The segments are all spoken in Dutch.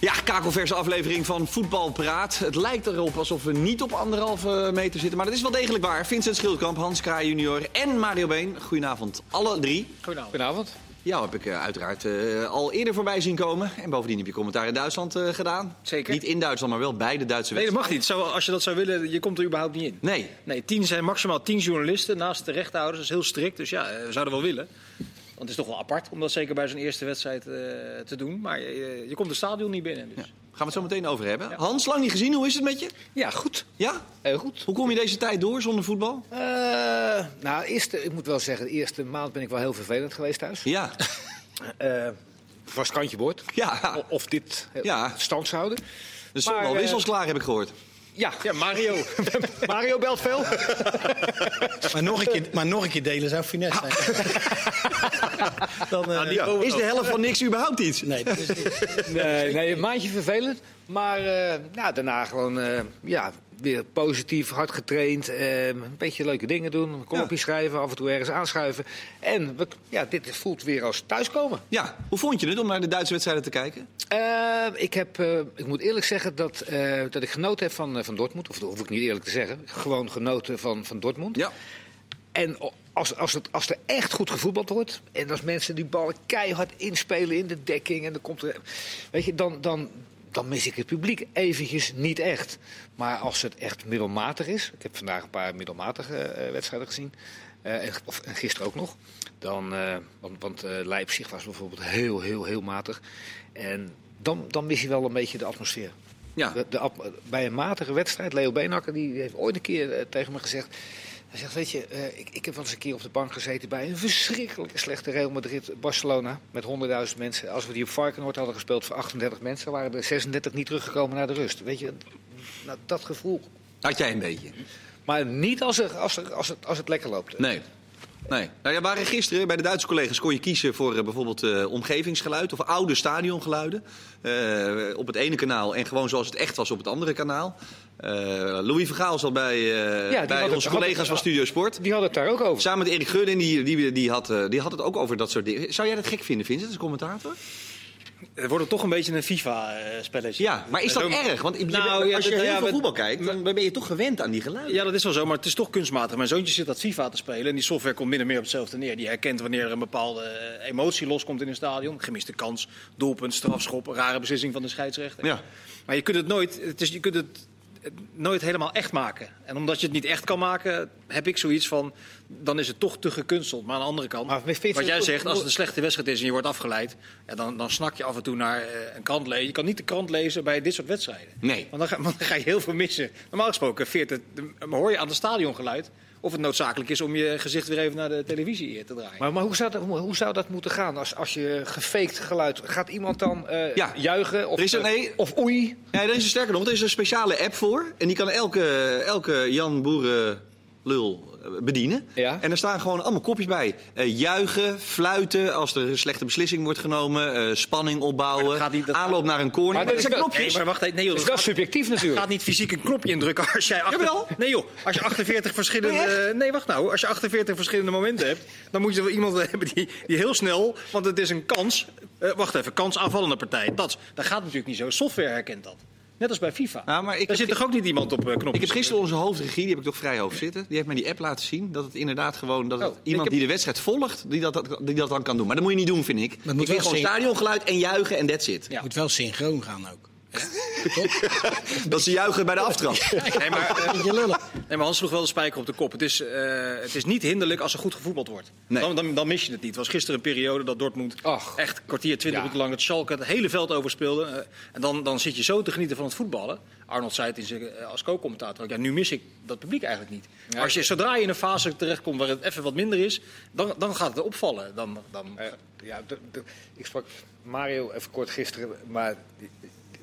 Ja, kakelverse aflevering van Voetbal Praat. Het lijkt erop alsof we niet op anderhalve meter zitten, maar dat is wel degelijk waar. Vincent Schildkamp, Hans Kraai junior en Mario Been. Goedenavond, alle drie. Goedenavond. Goedenavond. Jou heb ik eh, uiteraard eh, al eerder voorbij zien komen. En bovendien heb je commentaar in Duitsland eh, gedaan. Zeker. Niet in Duitsland, maar wel bij de Duitse Nee, dat wedstrijd. mag niet. Zo, als je dat zou willen, je komt er überhaupt niet in. Nee. Nee, tien zijn maximaal tien journalisten naast de rechthouders. Dat is heel strikt. Dus ja, we zouden wel willen. Want het is toch wel apart om dat zeker bij zo'n eerste wedstrijd eh, te doen. Maar je, je komt het stadion niet binnen. Dus. Gaan we het zo meteen over hebben. Hans, lang niet gezien. Hoe is het met je? Ja, goed. Ja? Heel goed. Hoe kom je deze tijd door zonder voetbal? Eh, nou, eerste, ik moet wel zeggen, de eerste maand ben ik wel heel vervelend geweest thuis. Ja. Eh vast kantje boord. Ja. Of dit Ja. stand houden. Maar, al wissels klaar, heb ik gehoord. Ja, Ja, Mario. Mario belt veel. Maar nog een keer, maar nog een keer delen zou finesse zijn. Dan, eh, Nou, Ja. Is de helft van niks überhaupt iets? Nee. Nee, nee, een maandje vervelend. Maar eh, nou, daarna gewoon eh, ja, weer positief, hard getraind. eh, een beetje leuke dingen doen. Een kolopje schrijven, af en toe ergens aanschuiven. En we, ja, dit voelt weer als thuiskomen. Ja. Hoe vond je het om naar de Duitse wedstrijden te kijken? Eh, ik, heb, eh, ik moet eerlijk zeggen dat, eh, dat ik genoten heb van, eh, van Dortmund. Of dat hoef ik niet eerlijk te zeggen. Gewoon genoten van, van Dortmund. Ja. En als, als, het, als er echt goed gevoetbald wordt. En als mensen die ballen keihard inspelen in de dekking. En dan komt er. Weet je, dan, dan, dan mis ik het publiek eventjes niet echt. Maar als het echt middelmatig is. Ik heb vandaag een paar middelmatige eh, wedstrijden gezien. eh, en, of, en gisteren ook nog. Dan, eh, want want Leipzig was bijvoorbeeld heel, heel, heel matig. En dan, dan mis je wel een beetje de atmosfeer. Ja. De, bij een matige wedstrijd, Leo Beenhakker die heeft ooit een keer tegen me gezegd. Hij zegt, weet je, eh, ik, ik heb wel eens een keer op de bank gezeten bij een verschrikkelijke slechte Real Madrid-Barcelona. Met 100.000 mensen. Als we die op Varkenoord hadden gespeeld voor 38 mensen, waren er 36 niet teruggekomen naar de rust. Weet je, nou, dat gevoel. Had jij een beetje? Maar niet als, er, als, er, als, het, als het lekker loopt. Nee. Nee. Nou ja, waren gisteren bij de Duitse collega's kon je kiezen voor eh, bijvoorbeeld eh, omgevingsgeluid of oude stadiongeluiden. op het ene kanaal en gewoon zoals het echt was op het andere kanaal. Eh, Louis Vergaal zat bij, eh, bij had onze het- collega's had van Studio Sport. Die hadden het daar ook over. Samen met Erik Gudde, die, die, die, had, eh, die had het ook over dat soort dingen. Zou jij dat gek vinden, Vincent, als commentator? Het wordt toch een beetje een FIFA-spelletje. Ja, maar is dat Zo- erg? Want je bent- Nou, ja, als je dat- heel ja, veel voetbal kijkt, dan ben je toch gewend aan die geluiden. Ja, dat is wel zo, maar het is toch kunstmatig. Mijn zoontje zit dat FIFA te spelen en die software komt min of meer op hetzelfde neer. Die herkent wanneer er een bepaalde emotie loskomt in een stadion. Gemiste kans, doelpunt, strafschop, rare beslissing van de scheidsrechter. Ja. Maar je kunt het nooit, het is, je kunt het nooit helemaal echt maken. En omdat je het niet echt kan maken, heb ik zoiets van, dan is het toch te gekunsteld. Maar aan de andere kant, Maar wat jij zegt, als het een slechte wedstrijd is en je wordt afgeleid, ja, dan, dan snak je af en toe naar eh, een krant lezen. Je kan niet de krant lezen bij dit soort wedstrijden. Nee. Want dan, ga, want dan ga je heel veel missen. Normaal gesproken veert het, hoor je aan het stadiongeluid of het noodzakelijk is om je gezicht weer even naar de televisie te draaien. Maar, maar hoe, zou dat, hoe, hoe zou dat moeten gaan als, als je gefaked geluid... Gaat iemand dan eh, Ja. juichen? Of, Er is een- eh, nee. of oei? Ja, er is een sterker nog, er is een speciale app voor. En die kan elke, elke Jan Boeren lul bedienen. Ja. En er staan gewoon allemaal kopjes bij. Eh, juichen, fluiten als er een slechte beslissing wordt genomen. eh, spanning opbouwen. gaat niet- dat aanloop naar een corner. Maar Maar dat is zijn knopjes. Nee, maar wacht even. Nee, joh, Dat is dat wel subjectief natuurlijk. gaat niet fysiek een knopje indrukken als jij, achter, Jawel. nee, joh, als je 48 verschillende. Nee, wacht nou. Als je 48 verschillende momenten hebt, dan moet je wel iemand hebben die, die heel snel. Want het is een kans. eh, wacht even, kans aanvallende partij. Dat, dat gaat natuurlijk niet zo. Software herkent dat. Net als bij FIFA. Ja, maar ik Daar zit toch ook niet iemand op eh, knopjes? Ik heb gisteren onze hoofdregie, die heb ik toch vrij hoofd zitten. Die heeft mij die app laten zien. Dat het inderdaad gewoon dat het Oh, iemand heb- die de wedstrijd volgt, die dat, dat- die dat dan kan doen. Maar dat moet je niet doen, vind ik. moet ik wel vind gewoon stadiongeluid en juichen en that's it. Ja. moet wel synchroon gaan ook. Dat ze juichen bij de aftrap. Nee, maar, eh. Nee, maar Hans sloeg wel de spijker op de kop. Het is, eh, het is niet hinderlijk als er goed gevoetbald wordt. Nee. Dan, dan, dan mis je het niet. Het was gisteren een periode dat Dortmund Ach. echt een kwartier, twintig Ja. minuten lang het Schalke het hele veld overspeelde. Eh, en dan, dan zit je zo te genieten van het voetballen. Arnold zei het in zijn, als co-commentator. ook, Ja, nu mis ik dat publiek eigenlijk niet. Maar als je, zodra je in een fase terechtkomt waar het even wat minder is, dan, dan gaat het opvallen. Dan, dan, ja, ik sprak Mario even kort gisteren, maar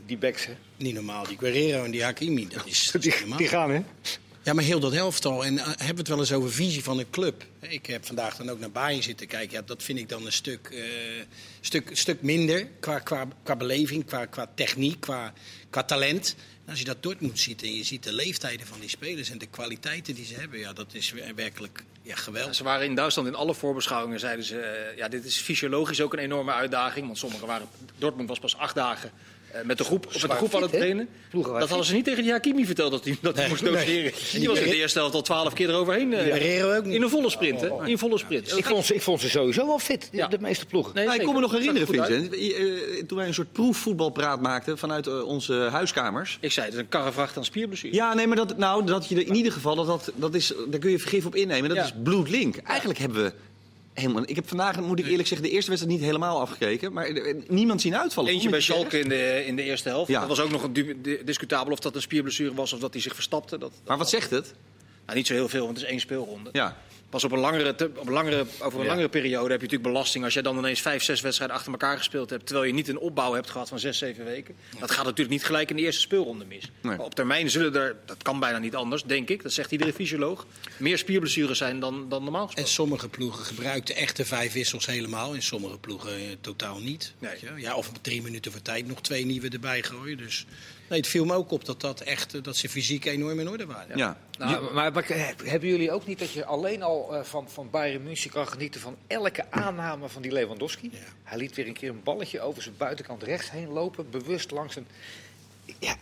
die, backs, hè, Niet normaal. Die Guerrero en die Hakimi, dat is, dat is die, normaal. die gaan, hè? Ja, maar heel dat elftal. En eh, hebben we het wel eens over visie van een club. Ik heb vandaag dan ook naar Bayern zitten kijken. Ja, dat vind ik dan een stuk, eh, stuk, stuk minder qua, qua, qua beleving, qua, qua techniek, qua, qua talent. En als je dat Dortmund ziet en je ziet de leeftijden van die spelers en de kwaliteiten die ze hebben, ja, dat is werkelijk ja, geweldig. Ze waren in Duitsland in alle voorbeschouwingen, zeiden ze, eh, ja, dit is fysiologisch ook een enorme uitdaging. Want sommigen waren, Dortmund was pas acht dagen met de groep, met de groep aan het trainen. Dat hadden ze niet tegen die Hakimi verteld dat hij, dat hij Nee, moest nee. doseren. En Die was in de eerste helft al twaalf keer eroverheen. eh, niet. in een volle sprint, hè? In een volle sprint. Ik vond, ze, ik vond ze sowieso wel fit, de, Ja. de meeste ploegen. Nee, Nou, ik kon me nog er herinneren. Vincent. eh, Toen wij een soort proefvoetbalpraat maakten vanuit eh, onze huiskamers. Ik zei, het is een karrevracht aan spierblessure. Ja, nee, maar dat, nou, dat je in ieder geval, dat, dat, dat is, daar kun je vergif op innemen. Dat Ja. is bloedlink. Eigenlijk hebben we helemaal... Ik heb vandaag, moet ik eerlijk zeggen, de eerste wedstrijd niet helemaal afgekeken. Maar eh, niemand zien uitvallen. Eentje bij Schalke in de, in de eerste helft. Ja. Dat was ook nog discutabel of dat een spierblessure was of dat hij zich verstapte. Dat? Maar wat zegt het? nou, niet zo heel veel, want het is één speelronde. Ja. Pas op een langere, te- op een langere, over een Ja. langere periode heb je natuurlijk belasting. Als jij dan ineens vijf, zes wedstrijden achter elkaar gespeeld hebt... terwijl je niet een opbouw hebt gehad van zes, zeven weken. Dat gaat natuurlijk niet gelijk in de eerste speelronde mis. Nee. Maar op termijn zullen er, dat kan bijna niet anders, denk ik... dat zegt iedere fysioloog, meer spierblessures zijn dan, dan normaal En gesproken. sommige ploegen gebruikten echt de vijf wissels helemaal. En sommige ploegen eh, totaal niet. Nee. Ja, of drie minuten voor tijd nog twee nieuwe erbij gooien. Dus nee, het viel me ook op dat, dat, echt, eh, dat ze fysiek enorm in orde waren. ja. Nou, maar, maar hebben jullie ook niet dat je alleen al eh, van, van Bayern München kan genieten van elke aanname van die Lewandowski? Ja. Hij liet weer een keer een balletje over zijn buitenkant rechts heen lopen, bewust langs een. Ja.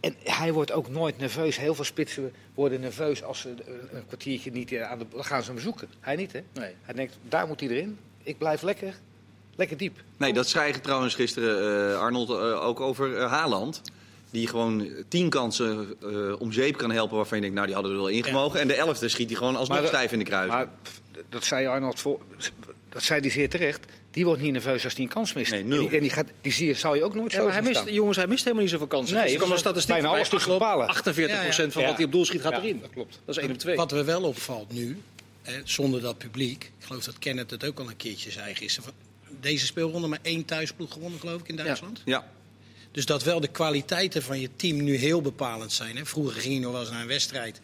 En hij wordt ook nooit nerveus. Heel veel spitsen worden nerveus als ze een, een kwartiertje niet eh, aan de. Dan gaan ze hem zoeken. Hij niet, hè? Nee. Hij denkt, daar moet hij erin. Ik blijf lekker, lekker diep. Nee, dat schrijven trouwens gisteren eh, Arnold eh, ook over eh, Haaland. Die gewoon tien kansen eh, om zeep kan helpen waarvan je denkt, nou die hadden er wel ingemogen. En de elfde schiet hij gewoon alsnog Maar, stijf in de kruis. Maar dat zei Arnold voor. Dat zei hij zeer terecht. Die wordt niet nerveus als hij een kans mist. Nee, nul. En die, en die, gaat, die zie je, zou je ook nooit Ja, zo maar hij mist, jongens, hij mist helemaal niet zoveel kansen. Nee, Dus er dat een is statistiek bijna bij alles tussen de palen. 48% van Ja. wat hij op doel schiet gaat Ja, erin. dat klopt. Dat is 1 op 2. Wat er wel opvalt nu, hè, zonder dat publiek. Ik geloof dat Kenneth het ook al een keertje zei gisteren. Deze speelronde maar één thuisploeg gewonnen, geloof ik, in Duitsland. ja. Dus dat wel de kwaliteiten van je team nu heel bepalend zijn. Hè. Vroeger ging je nog wel eens naar een wedstrijd.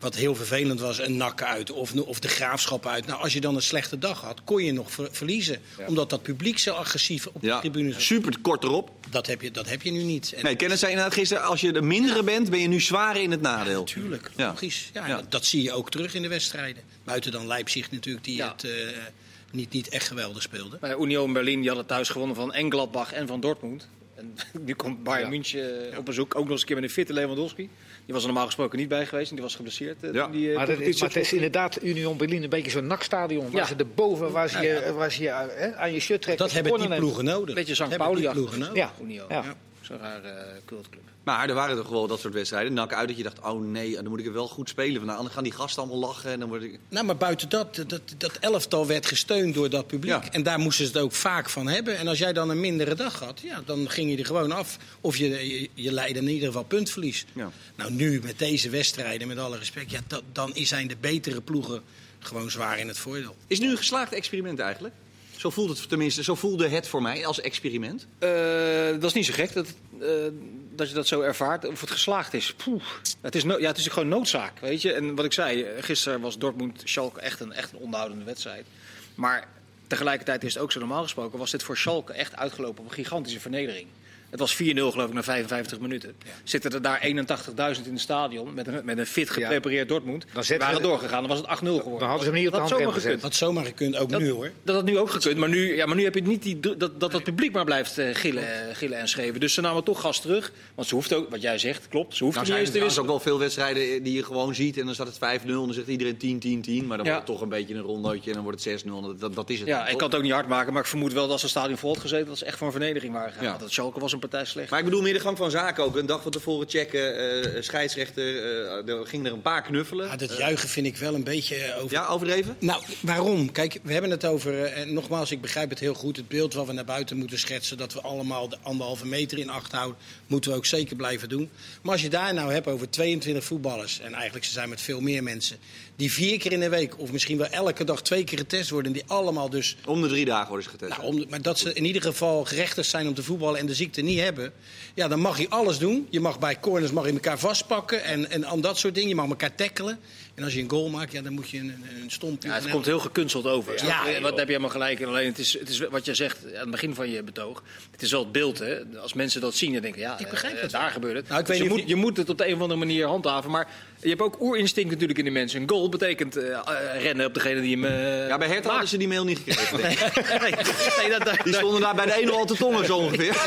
Wat heel vervelend was, een nakken uit of, of de graafschap uit. Nou, als je dan een slechte dag had, kon je nog ver- verliezen. Omdat dat publiek zo agressief op de ja. tribunes was. Super kort erop. Dat heb je, dat heb je nu niet. En Nee, Kenneth zei inderdaad gisteren, als je de mindere bent, ben je nu zwaar in het nadeel. Natuurlijk, Ja. logisch. Ja. Dat, dat zie je ook terug in de wedstrijden. Buiten dan Leipzig natuurlijk, die het eh, niet, niet echt geweldig speelde. Bij Union Berlin die hadden thuis gewonnen van en Gladbach en van Dortmund. En nu komt Bayern Ja. München eh, op bezoek. Ook nog eens een keer met een fitte Lewandowski. Die was er normaal gesproken niet bij geweest. En die was geblesseerd. eh, Ja. die, eh, Maar, dat is, competitie maar het is inderdaad Union Berlin een beetje zo'n nakstadion. Waar Ja. ze erboven, waar ze je, waar ze je aan je shirt trekken. Dat hebben die ploegen nodig. Beetje St. Dat hebben die Pauli ploegen nodig. Ja. Union. Ja. Zo'n rare eh, cultclub. Maar er waren toch wel dat soort wedstrijden. Nak uit dat je dacht, oh nee, dan moet ik er wel goed spelen. Want anders gaan die gasten allemaal lachen. En dan word ik... Nou, maar buiten dat, dat, dat elftal werd gesteund door dat publiek. Ja. En daar moesten ze het ook vaak van hebben. En als jij dan een mindere dag had, ja, dan ging je er gewoon af. Of je, je, je leidde in ieder geval puntverlies. Ja. Nou, nu met deze wedstrijden, met alle respect, ja, dat, dan zijn de betere ploegen gewoon zwaar in het voordeel. Is het nu een geslaagd experiment eigenlijk? Zo voelt het tenminste, zo voelde het voor mij als experiment. Eh, dat is niet zo gek dat, eh, dat je dat zo ervaart. Of het geslaagd is. Poeh. Het is, ja, het is gewoon noodzaak. Weet je? En wat ik zei, eh, gisteren was Dortmund-Schalke echt een, echt een onderhoudende wedstrijd. Maar tegelijkertijd is het ook zo normaal gesproken. Was dit voor Schalke echt uitgelopen op een gigantische vernedering. Het was 4-0 geloof ik na 55 minuten. Zitten er daar 81.000 in het stadion met een, met een fit geprepareerd Dortmund. Dan waren we- doorgegaan, dan was het 8-0 geworden. Dan hadden ze hem niet op de Dat had handrem zomaar gezet. gekund. Dat zomaar gekund, ook Dat, nu hoor. dat had nu ook gekund, maar nu, ja, maar nu heb je niet die, dat, dat dat publiek maar blijft eh, gillen, eh, gillen en schreeuwen. Dus ze namen toch gas terug. Want ze hoeft ook, wat jij zegt, klopt. Ze hoeft Nou niet zijn eens er te trouwens ook wisselen. wel veel wedstrijden die je gewoon ziet. En dan staat het 5-0 en dan zegt iedereen 10-10-10. Maar dan Ja. wordt het toch een beetje een rondootje en dan wordt het 6-0. Dat, dat is het. Ja, dan, ik kan het ook niet hard maken, maar ik vermoed wel dat als het stadion vol had gezeten, dat ze echt voor een vernedering waren gegaan. Ja. Want Dat Schalke was een partij slecht. Maar ik bedoel meer de gang van zaken ook. Een dag van tevoren checken, eh, scheidsrechter, eh, er ging er een paar knuffelen. Ja, dat juichen vind ik wel een beetje eh, over. Ja, overdreven? Nou, waarom? Kijk, we hebben het over, eh, en nogmaals, ik begrijp het heel goed, het beeld wat we naar buiten moeten schetsen, dat we allemaal de anderhalve meter in acht houden, moeten we ook zeker blijven doen. Maar als je daar nou hebt over 22 voetballers, en eigenlijk ze zijn met veel meer mensen, die vier keer in de week, of misschien wel elke dag twee keer getest worden, die allemaal dus Om de drie dagen worden ze getest. nou, om, maar dat ze in ieder geval gerechtigd zijn om te voetballen en de ziekte niet hebben. Ja, dan mag je alles doen. Je mag bij corners mag je elkaar vastpakken en, en al dat soort dingen. Je mag elkaar tackelen. En als je een goal maakt, ja, dan moet je een, een stomp... Ja, het komt heel gekunsteld over. Ja, wat heb je helemaal gelijk. in. Alleen het is, het is wat je zegt aan het begin van je betoog. Het is wel het beeld. Hè? Als mensen dat zien, dan denken ja, Ik begrijp eh, het daar wel. gebeurt het. Nou, ik Dus weet je, moet, je moet het op de een of andere manier handhaven. Maar je hebt ook oerinstinct natuurlijk in de mensen. Een goal betekent eh, eh, rennen op degene die hem eh, Ja, bij Hertha hadden ze die mail niet gekregen. nee, nee, dat, dat- Die stonden daar bij de 1 al te tongen zo ongeveer.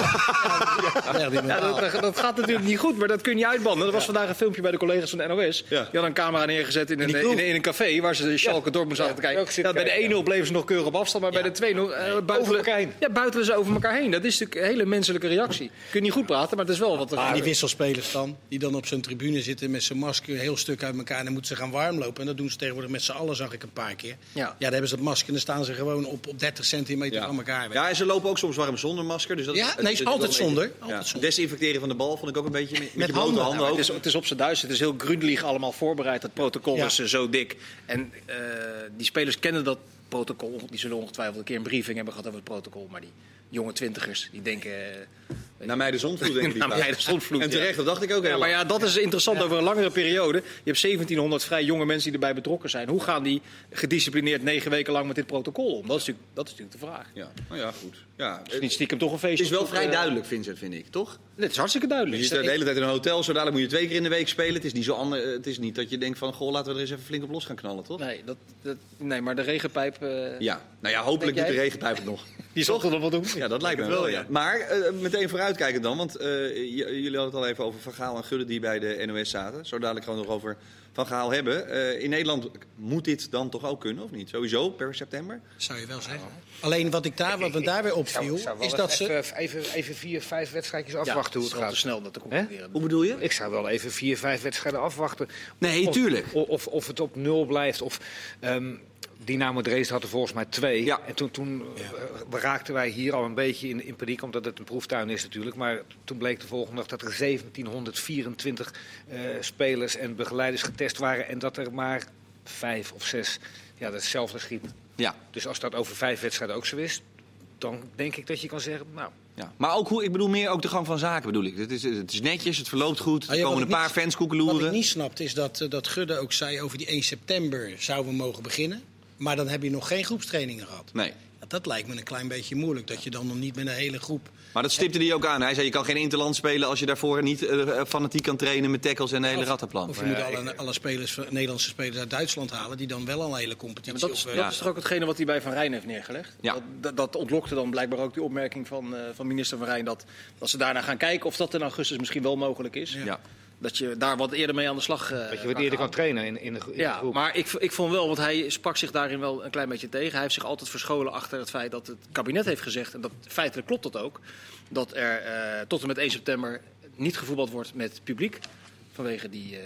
Ja, Ja, dat, dat- dat gaat natuurlijk niet goed, maar dat kun je niet uitbannen. Er was vandaag een filmpje bij de collega's van de NOS. Ja. Die hadden een camera neergezet in een, in, kroeg. in, in een café waar ze Schalke Dortmund zaten te kijken. Ja, bij de kijken, 1-0 bleven ze nog keurig op afstand, maar bij de 2-0 eh, buitelen, Over elkaar heen. Ja, buitelen ze over elkaar heen. Dat is natuurlijk een hele menselijke reactie. Kun je niet goed praten, maar het is wel wat er die wisselspelers dan, die dan op zo'n tribune zitten met zijn masker heel stuk uit elkaar. En dan moeten ze gaan warmlopen. En dat doen ze tegenwoordig met z'n allen, zag ik een paar keer. Ja. dan hebben ze dat masker en dan staan ze gewoon op, op 30 centimeter van elkaar. weg. Ja, en ze lopen ook soms warm zonder masker. Dus dat Ja, nee, het- is het altijd zonder. beetje- Altijd ja. zonder. Desinfecteren van de bal vond ik ook een beetje met, je blote handen. handen. Ja, ook. het, is, het is op zijn duister, het is heel grundelig allemaal voorbereid. Het protocol Ja. is eh, zo dik. En eh, die spelers kennen dat protocol. Die zullen ongetwijfeld een keer een briefing hebben gehad over het protocol. Maar die jonge twintigers, die denken... eh, Naar mij de zondvloed, denk ik. Naar mij de En terecht, dat dacht ik ook Ja, maar ja, dat is interessant over een langere periode. Je hebt 1700 vrij jonge mensen die erbij betrokken zijn. Hoe gaan die gedisciplineerd negen weken lang met dit protocol om? Dat is natuurlijk, dat is natuurlijk de vraag. Ja, nou ja, goed. Ja, Is niet stiekem toch een het feestje? is wel vrij eh, duidelijk, Vincent, vind ik, toch? Het is hartstikke duidelijk. Je zit de hele tijd in een hotel, zo dadelijk moet je twee keer in de week spelen. Het is niet, zo ander, het is niet dat je denkt van, goh, laten we er eens even flink op los gaan knallen, toch? Nee, dat, dat, nee, maar de regenpijp, eh, Ja, nou ja, hopelijk doet de regenpijp het nog. die zal toch nog wat doen? Ja, dat lijkt me wel, ja. Maar eh, meteen vooruitkijken dan, want eh, jullie hadden het al even over Van Gaal en Gudde die bij de NOS zaten. Zo dadelijk gewoon nog over Van Gaal hebben. Eh, in Nederland moet dit dan toch ook kunnen, of niet? Sowieso, per september? Zou je wel zeggen. Alleen wat, ik daar, wat me daar weer opviel, Ik zou wel is dat ze... even, even, even vier, vijf wedstrijdjes afwachten hoe het gaat. te snel dat te concluderen. Hoe bedoel je? Ik zou wel even vier, vijf wedstrijden afwachten. Nee, Of- tuurlijk. Of, of, of het op nul blijft. Of, ehm, Dynamo Dresden had er volgens mij twee. Ja. En toen, toen eh, raakten wij hier al een beetje in, in paniek, omdat het een proeftuin is natuurlijk. Maar toen bleek de volgende dag dat er 1724 eh, spelers en begeleiders getest waren. En dat er maar vijf of zes ja, dat hetzelfde schiet. Ja. Dus als dat over vijf wedstrijden ook zo is, dan denk ik dat je kan zeggen, nou, ja. Maar ook, hoe, ik bedoel meer ook de gang van zaken bedoel ik. Het is, het is netjes, het verloopt goed, Ah, er ja, komen wat een paar niet- fans Wat koekeloeren. ik niet snapte is dat, eh, dat Gudde ook zei over die 1 september zouden we mogen beginnen. Maar dan heb je nog geen groepstrainingen gehad. Nee. Ja, dat lijkt me een klein beetje moeilijk. Dat je dan nog niet met een hele groep... Maar dat stipte hij ook aan. Hij zei, je kan geen interland spelen als je daarvoor niet eh, fanatiek kan trainen met tackles en een hele rattenplan. Of je moet alle, alle spelers, Nederlandse spelers uit Duitsland halen... die dan wel al een hele Ja, competitie... maar dat, is, of, dat is toch ook hetgene wat hij bij Van Rijn heeft neergelegd? Ja. Dat, dat, dat ontlokte dan blijkbaar ook die opmerking van, eh, van minister Van Rijn... Dat, dat ze daarna gaan kijken of dat in augustus misschien wel mogelijk is. Ja. Dat je daar wat eerder mee aan de slag eh, dat je wat eerder gaan. kan trainen in, in de, in de Ja, groep. maar ik, ik vond wel, want hij sprak zich daarin wel een klein beetje tegen. Hij heeft zich altijd verscholen achter het feit dat het kabinet heeft gezegd... en dat feitelijk klopt dat ook... dat er eh, tot en met 1 september niet gevoetbald wordt met publiek... vanwege die eh,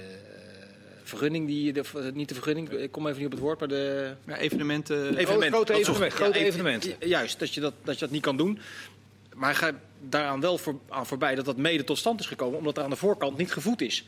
vergunning, die, de, niet de vergunning, ik kom even niet op het woord... maar de Ja, evenementen. evenement. grote evenementen, grote evenementen. ju- Juist, dat je dat, dat je dat niet kan doen. Maar hij gaat daaraan wel voor, aan voorbij dat dat mede tot stand is gekomen... omdat er aan de voorkant niet gevoed is.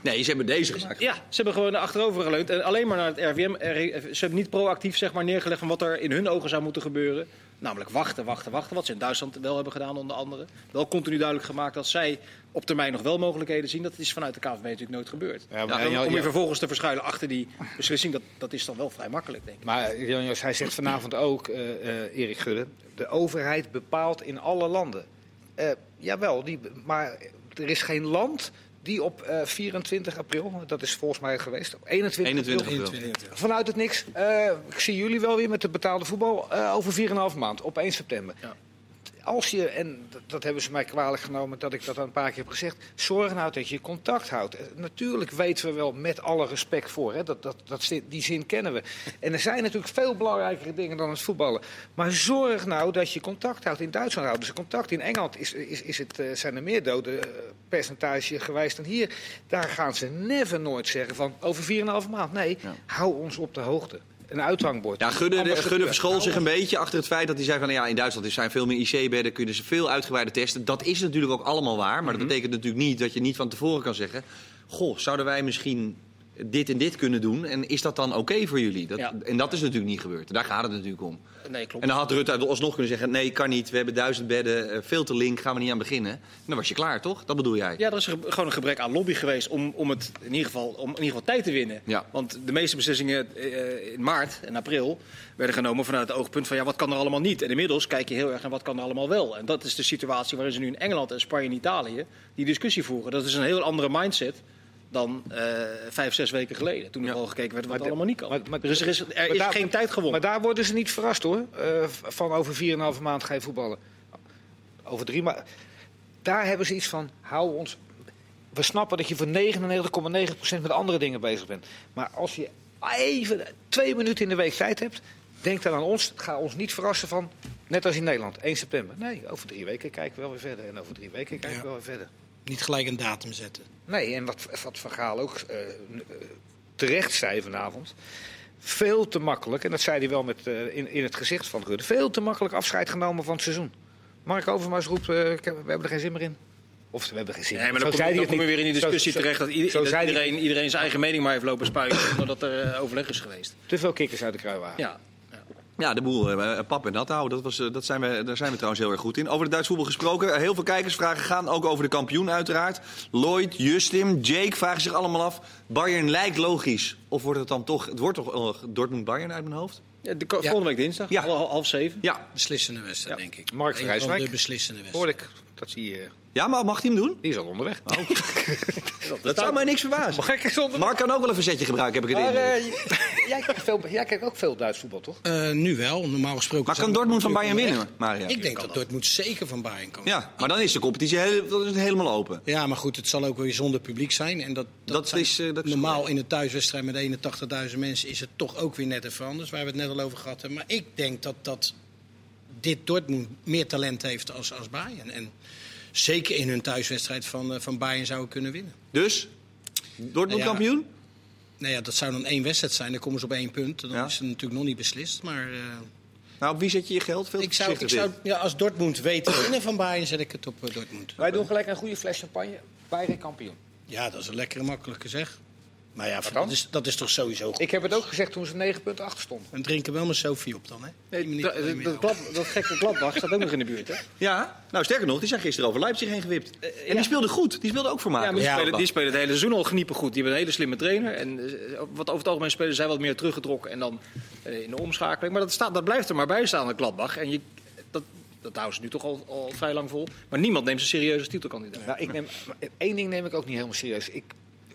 Nee, ze hebben deze gemaakt. Ja, ze hebben gewoon achterover geleund. En alleen maar naar het RWM. Ze hebben niet proactief zeg maar, neergelegd van wat er in hun ogen zou moeten gebeuren. Namelijk wachten, wachten, wachten. Wat ze in Duitsland wel hebben gedaan onder andere. Wel continu duidelijk gemaakt dat zij op termijn nog wel mogelijkheden zien. Dat is vanuit de KVB natuurlijk nooit gebeurd. Ja, maar Ja, Jan- om je vervolgens te verschuilen achter die beslissing, dat, dat is dan wel vrij makkelijk, denk ik. Maar Jan Jos, hij zegt vanavond ook, eh, Erik Gudde, de overheid bepaalt in alle landen. Eh, jawel, die, maar er is geen land die op eh, 24 april, dat is volgens mij geweest, op 21, 21 april, april. 21. vanuit het niks, eh, ik zie jullie wel weer met de betaalde voetbal eh, over 4,5 maand, op 1 september. Ja. Als je, en dat, hebben ze mij kwalijk genomen dat ik dat een paar keer heb gezegd, zorg nou dat je contact houdt. Eh, Natuurlijk weten we wel met alle respect voor, hè, dat, dat, dat, die zin kennen we. En er zijn natuurlijk veel belangrijkere dingen dan het voetballen. Maar zorg nou dat je contact houdt. In Duitsland houden ze contact. In Engeland is, is, is het, eh, zijn er meer doden eh, percentage geweest dan hier. Daar gaan ze never nooit zeggen van over 4,5 maand. Nee, Ja. hou ons op de hoogte. Een uithangbord. Ja, Gudde, Ambassadeur. Gudde verschool zich een beetje achter het feit dat hij zei van... ja, in Duitsland zijn veel meer IC-bedden, kunnen ze veel uitgebreider testen. Dat is natuurlijk ook allemaal waar. Maar dat betekent natuurlijk niet dat je niet van tevoren kan zeggen... goh, zouden wij misschien dit en dit kunnen doen. En is dat dan oké voor jullie? Dat, Ja. En dat is natuurlijk niet gebeurd. Daar gaat het natuurlijk om. Nee, klopt. En dan had Rutte alsnog kunnen zeggen: nee, kan niet. We hebben duizend bedden, eh, veel te link, gaan we niet aan beginnen. En dan was je klaar, toch? Dat bedoel jij? Ja, er is ge- gewoon een gebrek aan lobby geweest om, om, het in, ieder geval, om in ieder geval tijd te winnen. Ja. Want de meeste beslissingen eh, in maart en april werden genomen vanuit het oogpunt van ja, wat kan er allemaal niet? En inmiddels kijk je heel erg naar wat kan er allemaal wel. En dat is de situatie waarin ze nu in Engeland en Spanje en Italië die discussie voeren. Dat is een heel andere mindset dan eh, vijf, zes weken geleden. Toen er Ja. al gekeken werd wat Maar allemaal niet kan. maar- maar- er is, er is, er Maar is daar- geen tijd gewonnen. Maar daar worden ze niet verrast hoor. eh, van over 4,5 maand ga je voetballen. Over drie maanden. Daar hebben ze iets van. Hou ons. We snappen dat je voor 99,9% met andere dingen bezig bent. Maar als je even twee minuten in de week tijd hebt. Denk dan aan ons. Ga ons niet verrassen van. Net als in Nederland, 1 september. Nee, over drie weken kijken we wel weer verder. En over drie weken kijken we Ja. wel weer verder. Niet gelijk een datum zetten. Nee, en wat, wat Van Gaal ook eh, eh, terecht zei vanavond. Veel te makkelijk, en dat zei hij wel met, eh, in, in het gezicht van Rutte. Veel te makkelijk afscheid genomen van het seizoen. Mark Overmars roept, eh, we hebben er geen zin meer in. Of we hebben geen zin Nee, in. maar dan, Zo kom, dan je weer in die discussie Zo- terecht dat, ieder- zo dat zei hij iedereen, iedereen zijn eigen mening maar heeft lopen spuien zonder dat er overleg is geweest. Te veel kikkers uit de kruiwagen. Ja. Ja, de boel eh, pap en nat houden, dat, was, eh, dat zijn we, daar zijn we trouwens heel erg goed in. Over het Duits voetbal gesproken, eh, heel veel kijkersvragen gaan ook over de kampioen uiteraard. Lloyd, Justin, Jake vragen zich allemaal af. Bayern lijkt logisch. Of wordt het dan toch, het wordt toch eh, Dortmund-Bayern uit mijn hoofd? Ja, de, Ja. volgende week dinsdag, Ja. half, half zeven. Ja. Beslissende wedstrijd, Ja. denk ik. Mark Vrijswijk. de beslissende wedstrijd. ik dat hij, eh, Ja, maar mag hij hem doen? die is al onderweg. Dat zou mij niks verbazen. Onderweg? Mark kan ook wel een verzetje gebruiken, heb ik het Maar, eh, jij, kijkt veel, jij kijkt ook veel Duits voetbal, toch? Eh, nu wel, normaal gesproken. Maar kan Dortmund van Bayern winnen, Maria? Ik denk dat Dortmund zeker van Bayern kan Ja, maar dan is de competitie heel- dat is helemaal open. Ja, maar goed, het zal ook weer zonder publiek zijn. En dat, Dat zijn- is, eh, dat is normaal in een thuiswedstrijd met 81.000 mensen is het toch ook weer net even anders, waar we het net al over gehad hebben. Maar ik denk dat, dat dit Dortmund meer talent heeft als, als Bayern. En zeker in hun thuiswedstrijd van, eh, van Bayern zouden kunnen winnen. Dus, Dortmund Ja. kampioen? Nou ja, dat zou dan één wedstrijd zijn. Dan komen ze op één punt. Dan Ja. is het natuurlijk nog niet beslist. Maar eh, Nou, op wie zet je je geld? Veel ik zou, ik zou ja, als Dortmund weet te winnen van Bayern, zet ik het op eh, Dortmund. Wij doen gelijk een goede fles champagne. Bayern kampioen. Ja, dat is een lekkere makkelijke zeg. Maar ja, dat is, dat is toch sowieso goed. Ik heb het ook gezegd toen ze 9 punten achter stonden. En drinken wel met Sophie op dan, hè? Nee, dat, dat, meer. klap, dat gekke Gladbach staat ook nog in de buurt, hè? Ja, nou sterker nog, die zijn gisteren over Leipzig heen gewipt. En die speelde goed. Die speelde ook voor Ja, maar die, maken. spelen, die spelen het hele seizoen al geniepen goed. Die hebben een hele slimme trainer. En eh, wat over het algemeen spelen zij wat meer teruggetrokken. En dan eh, in de omschakeling. Maar dat, staat, dat blijft er maar bij staan, de Gladbach. En je, dat, dat houden ze nu toch al, al vrij lang vol. Maar niemand neemt ze serieus als titelkandidaat. Nou, ik neem, één ding neem ik ook niet helemaal serieus. Ik,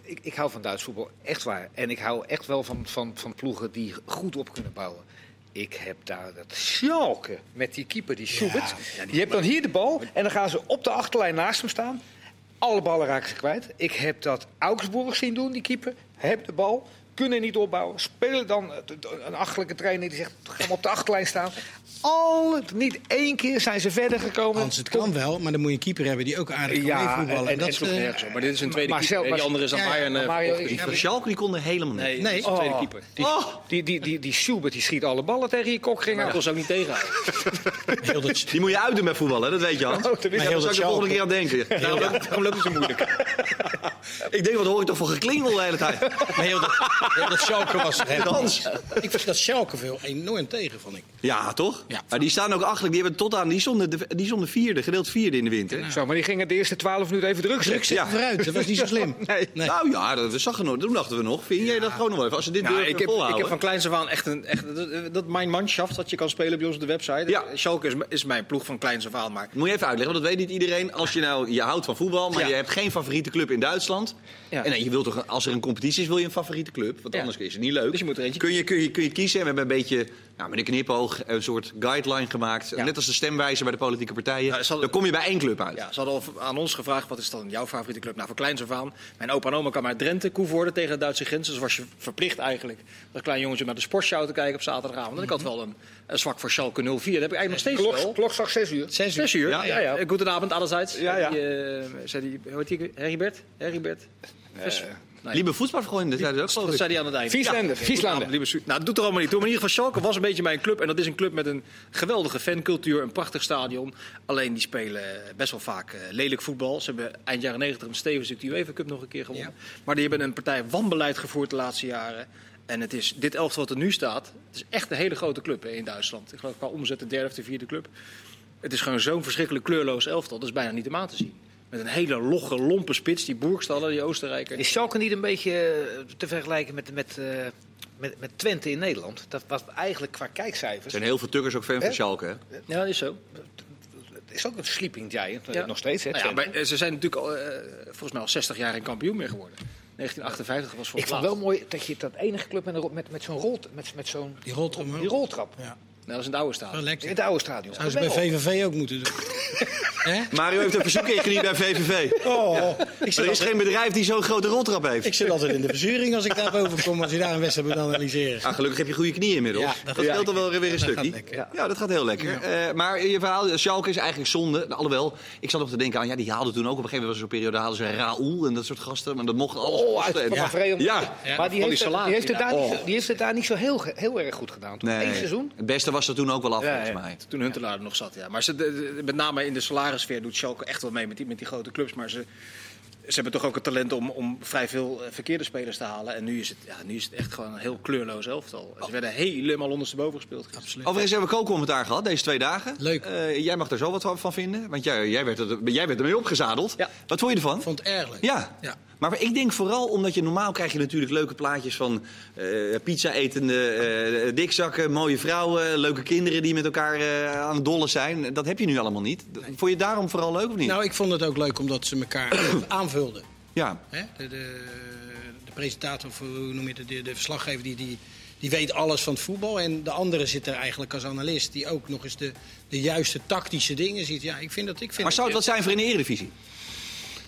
ik, ik hou van Duits voetbal, echt waar. En ik hou echt wel van, van, van ploegen die goed op kunnen bouwen. Ik heb daar dat Schalke met die keeper, die Schubert. je hebt dan hier de bal en dan gaan ze op de achterlijn naast hem staan. Alle ballen raken ze kwijt. Ik heb dat Augsburg zien doen, die keeper. Heb de bal, kunnen niet opbouwen. Spelen dan een achterlijke trainer die zegt, ga maar op de achterlijn staan. Alle, niet één keer zijn ze verder gekomen. Hans, het kan wel, maar dan moet je een keeper hebben die ook aardig kan Ja, meevoetballen. en- En dat, sloeg eh, nergens op. Maar dit is een tweede maar keeper. die andere is aan ja, ja, Bayern. maar eh, Mario, opgericht. Die Schalke die konden helemaal niet. Nee, Nee. dat tweede Oh. keeper. Die, Oh. die, die, die, die Schubert die schiet alle ballen tegen je kok. Maar dat kon ze ook niet dat, Die moet je uitdoen met voetballen, dat weet je Hans. Oh, dat Ja, Maar daar zou ik de dat volgende keer aan denken. Daarom loopt- daarom loopt het zo moeilijk. Ik denk, wat hoor ik toch voor geklingel de hele tijd. maar heel dat, dat Schalke was er. Ik vind dat Schalke veel enorm tegen, vond ik. Ja, toch? Ja. Maar die staan ook achter. Die hebben tot aan, die stonden, de- die stonden vierde, gedeeld vierde in de winter. Zo, maar die gingen de eerste 12 minuten even druk Druk zetten. zitten vooruit, dat was niet zo slim. Nee. Nee. Nou ja, dat we zag nog. Toen dachten we nog, vind jij dat gewoon nog wel even? Als ze dit Nou, durven ik, heb, ik volhouden. heb van kleins af aan echt een. Echt, dat, dat mijn manschaft dat je kan spelen bij ons op de website. Ja. Schalke is, is mijn ploeg van kleins af aan. Maar Moet je even uitleggen, want dat weet niet iedereen. Als je nou, je houdt van voetbal, maar Ja. je hebt geen favoriete club in Duitsland. Ja. En nee, je wilt toch, als er een competitie is, wil je een favoriete club. Want Ja. anders is het niet leuk. Dus je moet er eentje kun je, kun je, kun je kiezen. En we hebben een beetje, nou, met een knipoog, een soort guideline gemaakt. Ja. Net als de stemwijzer bij de politieke partijen. Ja, zal- Dan kom je bij één club uit. ja, ze hadden al aan ons gevraagd: wat is dan jouw favoriete club? Nou, van kleins af aan. Mijn opa en oma kwamen uit Drenthe, Koevoorde tegen de Duitse grens. Dus was je verplicht eigenlijk als klein jongetje naar de sportshow te kijken op zaterdagavond. En ik had wel een, een zwak voor Schalke 04. Dat heb ik eigenlijk nog steeds wel. Klok, klokslag 6 uur. Zes uur. Zes uur. Ja, ja, ja. Eh, Goedenavond allerseits. Ja, ja. Die, eh, zei die, hoe heet die? Heribert? Heribert? Vers- Nee. Liebe voetbalvrienden, dat zei hij ook geloof Dat zei hij aan het eind. Vieslanden, Ja, Vieslanden. Nou, dat doet er allemaal niet toe. Maar in ieder geval, Schalke was een beetje mijn club. En dat is een club met een geweldige fancultuur, een prachtig stadion. Alleen die spelen best wel vaak eh, lelijk voetbal. Ze hebben eind jaren 90 met Stevens de UEFA Cup nog een keer gewonnen. Maar die hebben een partij wanbeleid gevoerd de laatste jaren. En het is dit elftal wat er nu staat, het is echt een hele grote club in Duitsland. Ik geloof qua omzet de derde of de vierde club. Het is gewoon zo'n verschrikkelijk kleurloos elftal. Dat is bijna niet om aan te zien. Met een hele logge, lompe spits, die Boerkstallen, die Oostenrijker. Is Schalke niet een beetje eh, te vergelijken met, met, eh, met, met Twente in Nederland? Dat was eigenlijk qua Er kijkcijfers. zijn heel veel Tukkers ook fan van? Schalke. Hè? Ja, dat is zo. Het is ook een sleeping giant, eh, Ja. nog steeds. Hè, Nou ja, maar ze zijn natuurlijk al, volgens mij al 60 jaar geen kampioen meer geworden. 1958 was voor Ik het vond wel mooi dat je dat enige club met, een met, met zo'n rol, met, met zo'n Die roltrap die roltrap. Ja, Nou, dat is een oude wel staat. In het oude stadion. Zou ze bij. VVV ook moeten doen. Hè? Mario heeft een verzoek ingediend bij VVV. Oh, ik, zit er is geen bedrijf die zo'n grote roltrap heeft. ik zit altijd in de verzuring als ik daar boven kom, als je daar een wedstrijd moet analyseren. Ah, gelukkig heb je goede knieën inmiddels. Ja, dat scheelt dan wel weer een stukje. Ja. dat gaat heel lekker. Eh, maar je verhaal, Schalke is eigenlijk zonde. Nou, alhoewel, ik zat nog te denken aan, ja, die haalden toen ook op een gegeven moment was er zo'n periode haalden ze Raoul en dat soort gasten, maar dat mocht alles Oh, uit kosten. Ja. Ja, maar die heeft, die salaris heeft het daar niet, zo- die heeft het daar niet zo heel, heel erg goed gedaan. Toch? Nee, Eén seizoen? Het beste was er toen ook wel af, Ja, volgens mij. Toen Huntelaar nog zat, ja. Maar ze, de- de- met name in de salarissfeer doet Schalke echt wel mee met die, met die grote clubs. Maar ze, ze hebben toch ook het talent om, om vrij veel eh, verkeerde spelers te halen. En nu is het, ja, nu is het echt gewoon een heel kleurloos elftal. Ze werden helemaal ondersteboven gespeeld. Absoluut. Overigens hebben we ook commentaar gehad deze twee dagen. Leuk. Eh, jij mag daar zo wat van- van vinden, want jij, jij, werd, er, jij werd ermee opgezadeld. Ja. Wat vond je ervan? Ik vond het erg leuk. Ja. Ja. Maar ik denk vooral omdat je normaal krijg je natuurlijk leuke plaatjes van eh, pizza etende eh, dikzakken, mooie vrouwen, leuke kinderen die met elkaar eh, aan het dollen zijn. Dat heb je nu allemaal niet. Vond je het daarom vooral leuk of niet? Nou, ik vond het ook leuk omdat ze elkaar aanvulden. ja. Hè? De, de, de presentator, of hoe noem je het, de, de verslaggever, die, die, die weet alles van het voetbal. En de andere zit er eigenlijk als analist, die ook nog eens de, de juiste tactische dingen ziet. Ja, ik vind dat... Ik vind Maar zou het wat zijn voor in de Eredivisie?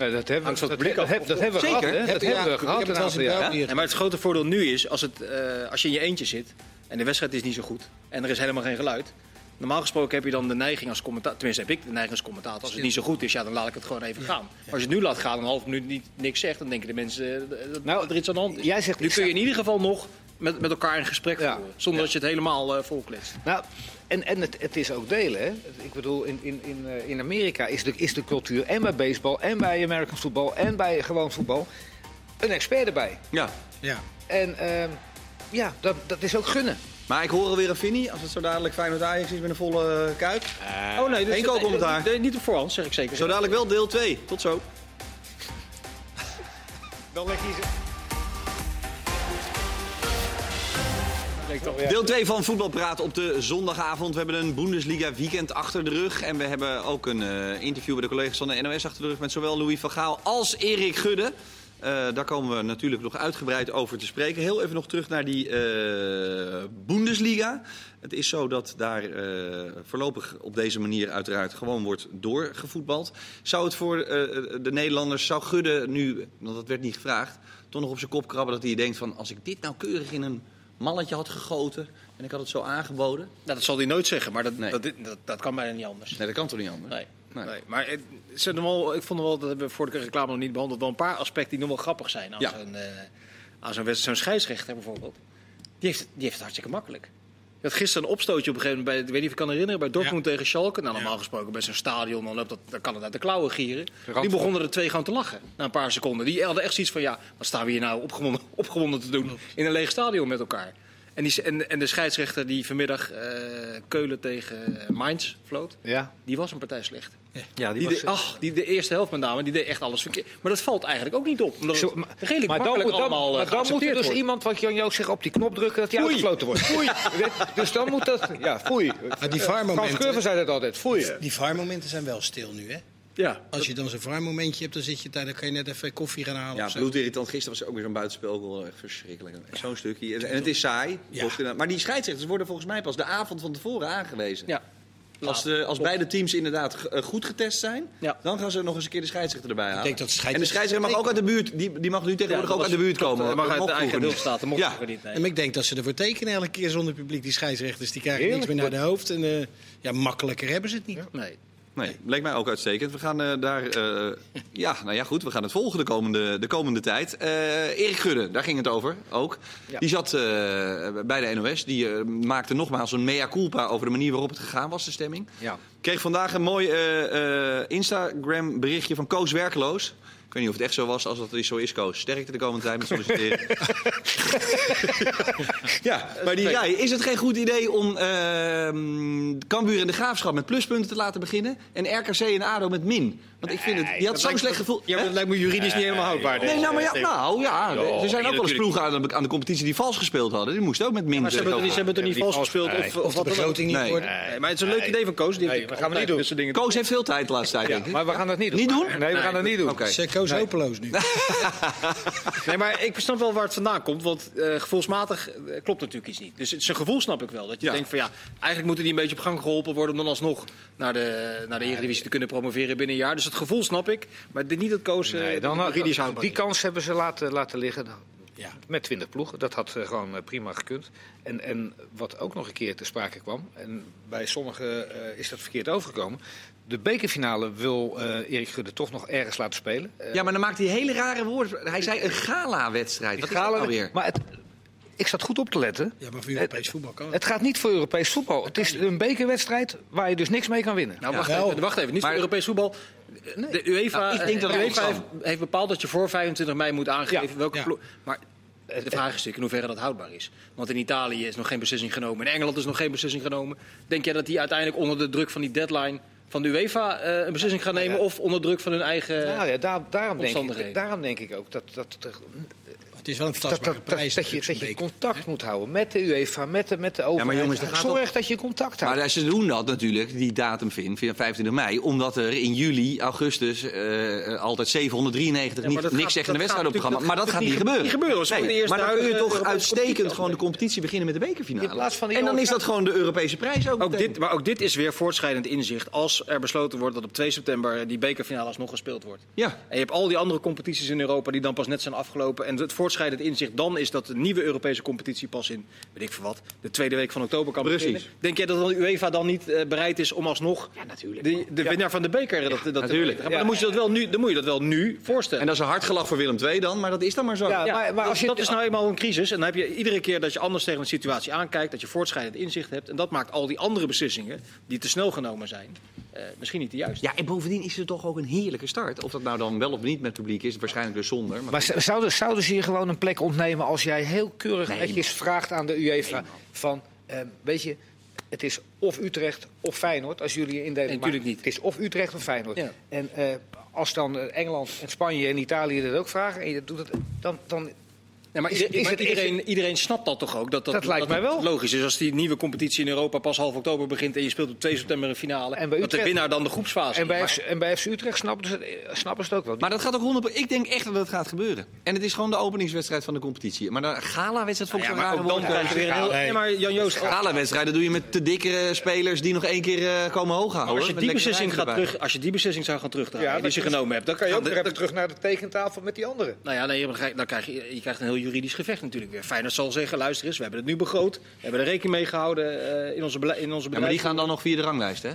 Nee, dat hebben, van dat, publiek dat, dat hebben we Zeker. gehad. Hè? Heb Dat Ja, hebben we gehad heb het een wel eens aantal in jaar. België. Ja, maar het grote voordeel nu is, als, het, eh, als je in je eentje zit en de wedstrijd is niet zo goed en er is helemaal geen geluid. Normaal gesproken heb je dan de neiging als commentator, tenminste heb ik de neiging als commentator, als het niet zo goed is, ja, dan laat ik het gewoon even gaan. Maar als je het nu laat gaan en een half minuut niet, niks zegt, dan denken de mensen eh, dat Nou, er iets aan de hand is. jij zegt, nu kun je in ieder geval nog met, met elkaar in gesprek Ja. voeren, zonder dat je het helemaal uh, volkletst. Nou, en, en het, het is ook delen. Hè? Ik bedoel, in, in, in, eh, in Amerika is de, is de cultuur en bij baseball en bij American voetbal en bij gewoon voetbal een expert erbij. Ja. Ja. En ehm, ja, dat, dat is ook gunnen. Maar ik hoor alweer een Vinnie, als het zo dadelijk Feyenoord Ajax is met een volle eh, kuip. oh nee, Geen kookcommentaar. nee, niet op voorhand, zeg ik zeker. Zo dadelijk wel deel 2. Tot zo. Dan Deel 2 van Voetbal Praten op de zondagavond. We hebben een Bundesliga weekend achter de rug. En we hebben ook een eh, interview bij de collega's van de NOS achter de rug... met zowel Louis van Gaal als Erik Gudde. Eh, daar komen we natuurlijk nog uitgebreid over te spreken. Heel even nog terug naar die eh, Bundesliga. Het is zo dat daar voorlopig op deze manier uiteraard gewoon wordt doorgevoetbald. Zou het voor de Nederlanders, zou Gudde nu, want dat werd niet gevraagd... toch nog op zijn kop krabben dat hij denkt van... als ik dit nou keurig in een malletje had gegoten en ik had het zo aangeboden... Nou, dat zal hij nooit zeggen, maar dat, Nee. dat, dat, dat kan bijna niet anders. Nee, dat kan toch niet anders? Nee. Nee. nee. Maar het, er wel, ik vond wel, dat hebben we voor de reclame nog niet behandeld, wel een paar aspecten die nog wel grappig zijn. Aan Ja. zo'n eh. Zo'n scheidsrechter bijvoorbeeld. Die heeft, die heeft het hartstikke makkelijk. Had gisteren een opstootje op een gegeven moment, bij, ik weet niet of je kan herinneren, bij Dortmund tegen Schalke. Nou, normaal gesproken bij zo'n stadion, dan, loopt dat, dan kan het uit de klauwen gieren. Die begonnen er twee gewoon te lachen, na een paar seconden. Die hadden echt zoiets van, ja, wat staan we hier nou opgewonden, opgewonden te doen in een leeg stadion met elkaar. En, die, en, en de scheidsrechter die vanmiddag eh, Keulen tegen Mainz floot, Ja. die was een partij slecht. Ja, Die, de, ach, die de eerste helft met name, die deed echt alles verkeerd. Maar dat valt eigenlijk ook niet op. Omdat Zo, het maar, redelijk maar dan, makkelijk moet, dan, allemaal eh, maar dan moet er dus iemand, wat Jan Joos zegt, op die knop drukken dat hij uitgefloten wordt. Foei. dus dan moet dat... Ja, foei. die Frans VAR-momenten- Curver zei dat altijd. Foei. Die VAR-momenten zijn wel stil nu, hè? Ja, Als je dan zo'n VAR-momentje hebt, dan zit je daar, dan kan je net even koffie gaan halen. Ja, of zo. bloedirritant. Gisteren was er ook weer zo'n buitenspel. Echt verschrikkelijk. Zo'n stukje. En het is saai. Ja. Maar die scheidsrechters worden volgens mij pas de avond van tevoren aangewezen. ja. Als, de, als beide teams inderdaad eh, goed getest zijn, Ja. dan gaan ze nog eens een keer de scheidsrechter erbij halen. denk dat de en de scheidsrechter- scheidsrechter mag ook uit de buurt. Die, die mag nu tegenwoordig ook uit de buurt komen. Dat mag uit de eigen niet. dat mocht Ja. niet. nee. En ik denk dat ze ervoor tekenen elke keer zonder publiek. Die scheidsrechters die krijgen Heerlijk. niks meer naar de hoofd. En eh, ja, makkelijker hebben ze het niet. Nee. Nee, leek mij ook uitstekend. We gaan eh, daar. eh, ja, nou ja, goed. We gaan het volgen de komende, de komende tijd. Eh, Erik Gudde, daar ging het over ook. Ja. Die zat bij de NOS. Die maakte nogmaals een mea culpa over de manier waarop het gegaan was, de stemming. Ja. Kreeg vandaag een mooi eh, eh, Instagram berichtje van Koos Werkeloos. Ik weet niet of het echt zo was als dat het zo is, Koos. Sterkte de komende tijd met solliciteren. ja, maar die zei, is het geen goed idee om ehm Cambuur en de Graafschap met pluspunten te laten beginnen... en RKC en ADO met min? Want ik vind het, die had zo'n slecht gevoel. Ja, maar dat lijkt me juridisch niet helemaal houdbaar. Nee, nou, maar ja, nou ja, er zijn ook wel eens ploegen aan de, aan de competitie die vals gespeeld hadden. Die moesten ook met min Maar ze hebben het er niet, ze hebben het er niet vals gespeeld of, Of wat dan ook. niet Nee. worden. Nee, maar het is een leuk idee van Koos. Die Nee, heeft we gaan altijd niet doen. Koos heeft veel tijd de laatste tijd, denk ik. Maar we gaan dat niet doen. Niet doen? Nee, we gaan dat niet doen. Oké. Zeg Koos hopeloos nu. Nee, maar ik snap wel waar het vandaan komt. Want eh, gevoelsmatig eh, klopt natuurlijk iets niet. Dus het- zijn gevoel snap ik wel. Dat je Ja. denkt van ja, eigenlijk moeten die een beetje op gang geholpen worden... om dan alsnog naar de, naar de Eredivisie te kunnen promoveren binnen een jaar. Dus het gevoel snap ik. Maar dit niet dat Koos eh, Nee, dan, juridisch houdbaar die kans hebben ze laten, laten liggen. Ja. Met 20 ploegen. Dat had eh, gewoon eh, prima gekund. En, en wat ook nog een keer te sprake kwam. En bij sommigen eh, is dat verkeerd overgekomen. De bekerfinale wil eh, Erik Gudde toch nog ergens laten spelen. Ja, maar dan maakt hij hele rare woorden. Hij zei een gala-wedstrijd. Wat is dat gala- nou weer? Maar het, ik zat goed op te letten. Ja, maar voor Europees voetbal kan het. Het gaat niet voor Europees voetbal. Het is een bekerwedstrijd waar je dus niks mee kan winnen. Nou, Ja. wacht, even, wacht even. Niet Maar- voor Europees voetbal. De UEFA, Nou, ik denk dat de UEFA heeft, heeft bepaald dat je voor 25 mei moet aangeven Ja. welke ploeg... Maar de vraag is natuurlijk in hoeverre dat houdbaar is. Want in Italië is nog geen beslissing genomen. In Engeland is nog geen beslissing genomen. Denk jij dat die uiteindelijk onder de druk van die deadline van de UEFA eh, een beslissing gaan nemen? Of onder druk van hun eigen... Nou ja, daar, daarom, denk ik, daarom denk ik ook dat, dat, dat, Het is wel een dat, tastbare dat, dat, prijs. dat je, dat contact moet houden met de UEFA, met de, met de overheid. maar jongens, gaat Zorg dat je contact houdt. Maar ze doen dat natuurlijk, die datum vindt, 25 mei, omdat er in juli, augustus eh, altijd 793 Ja, maar niet, dat niks dat wedstrijden op het programma. Maar dat gaat niet gebeuren. niet gebeuren. Ze Nee, eerst maar dan de kun je huidige toch uitstekend gewoon de competitie beginnen met de bekerfinale. In plaats van die en dan is dat gewoon de Europese prijs ook. Ook meteen. dit, maar ook dit is weer voortschrijdend inzicht. Als er besloten wordt dat op 2 september die bekerfinale alsnog gespeeld wordt. Ja. En je hebt al die andere competities in Europa die dan pas net zijn afgelopen. En het voortschrijdend inzicht dan is dat de nieuwe Europese competitie pas in, weet ik veel wat, de tweede week van oktober kan Precies. beginnen. Denk jij dat de UEFA dan niet eh, bereid is om alsnog de, de winnaar van de beker dat, dat natuurlijk. te Maar dan, moet je dat wel nu, dan moet je dat wel nu voorstellen. En dat is een hard gelach voor Willem II dan, maar dat is dan maar zo. Ja, Ja, maar, maar als je, dat is nou eenmaal een crisis. En dan heb je iedere keer dat je anders tegen een situatie aankijkt, dat je voortschrijdend inzicht hebt. En dat maakt al die andere beslissingen, die te snel genomen zijn, eh, misschien niet de juiste. Ja, en bovendien is het toch ook een heerlijke start. Of dat nou dan wel of niet met publiek is, waarschijnlijk dus zonder. Maar zouden, zouden ze je gewoon een plek ontnemen als jij heel keurig Nee, netjes vraagt aan de UEFA van, eh, weet je, het is of Utrecht of Feyenoord als jullie je indelen. Nee, natuurlijk niet. Het is of Utrecht of Feyenoord. Ja. En eh, als dan Engeland en Spanje en Italië dat ook vragen en je doet het, dan, dan Ja, maar Is- iedereen, is maar het- is iedereen, iedereen snapt dat toch ook? Dat, dat, Dat lijkt mij wel. het logisch is als die nieuwe competitie in Europa pas half oktober begint en je speelt op 2 september een finale. En bij dat de Utrecht- winnaar dan de groepsfase En bij, Maar- en bij FC Utrecht snappen ze, het- snappen ze het ook wel. Maar dat gaat ook 100 Ik denk echt dat het gaat gebeuren. En het is gewoon de openingswedstrijd van de competitie. Maar een gala-wedstrijd vond ik ja, ook dan woord. krijg je weer een heel... Nee. Nee, maar Jan Joost, Gala-wedstrijden doe je met te dikke spelers die nog één keer eh, komen hoog houden. als je, die beslissing gaat terug, als je die beslissing zou gaan terugdraaien, Ja, die dat ze je- genomen hebt, dan kan je ook weer terug naar de tekentafel met die anderen. Nou ja, nee, dan krijg- dan krijg je, je krijgt een heel juridisch gevecht natuurlijk weer. Feyenoord zal zeggen, luister eens, we hebben het nu begroot. We hebben er rekening mee gehouden eh, in onze, in onze Ja, maar die gaan dan nog via de ranglijst, hè?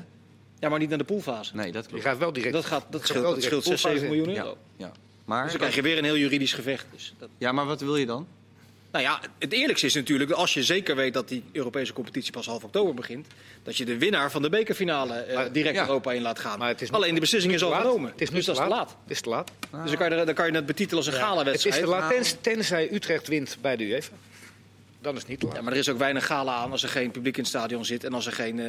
Ja, maar niet naar de poolfase. Nee, dat Je klopt. gaat wel direct. Dat, gaat, dat gaat scheelt, wel dat scheelt 6, 7 poolfase miljoen Ja, euro. ja. Maar, Dus dan krijg je weer een heel juridisch gevecht. Dus dat, ja, maar wat wil je dan? Nou ja, het eerlijkste is natuurlijk, dat als je zeker weet dat die Europese competitie pas half oktober begint, dat je de winnaar van de bekerfinale eh, direct ja. Europa in laat gaan. Maar het is Alleen de beslissing is al laat. genomen. Het is nu dus te dat is te laat. laat. Het is te laat. Dus dan kan, je, dan kan je het betitelen als een Het is te laat tens- tenzij Utrecht wint bij de UEFA. Dan is het niet te laat. Ja, maar er is ook weinig gala aan als er geen publiek in het stadion zit en als er geen eh,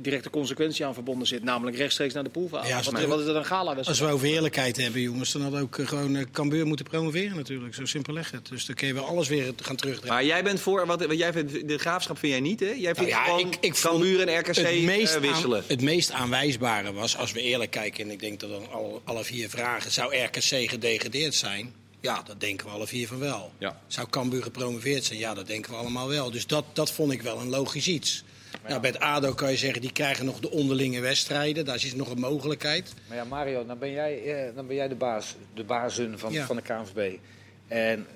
directe consequentie aan verbonden zit, namelijk rechtstreeks naar de poolfase. Ja, als wat, wat is dat een Als gala-wedstrijd? we over eerlijkheid hebben, jongens, dan had ook eh, gewoon eh, Cambuur moeten promoveren natuurlijk. Zo simpel leg het. Dus dan kun je wel alles weer gaan terugdraaien. Maar jij bent voor, wat, wat jij vindt, de graafschap vind jij niet, hè? Jij vindt Nou ja, gewoon ik- ik Cambuur en RKC het meest, wisselen. aan- het meest aanwijsbare was, als we eerlijk kijken, en ik denk dat dan al, alle vier vragen, zou RKC gedegradeerd zijn? Ja, dat denken we alle vier van wel. Ja. Zou Cambuur gepromoveerd zijn? Ja, dat denken we allemaal wel. Dus dat, dat vond ik wel een logisch iets. Nou, bij het ADO kan je zeggen, die krijgen nog de onderlinge wedstrijden. Daar is nog een mogelijkheid. Maar ja, Mario, dan ben jij, eh, dan ben jij de baas, de bazen van, Ja. van de KNVB. En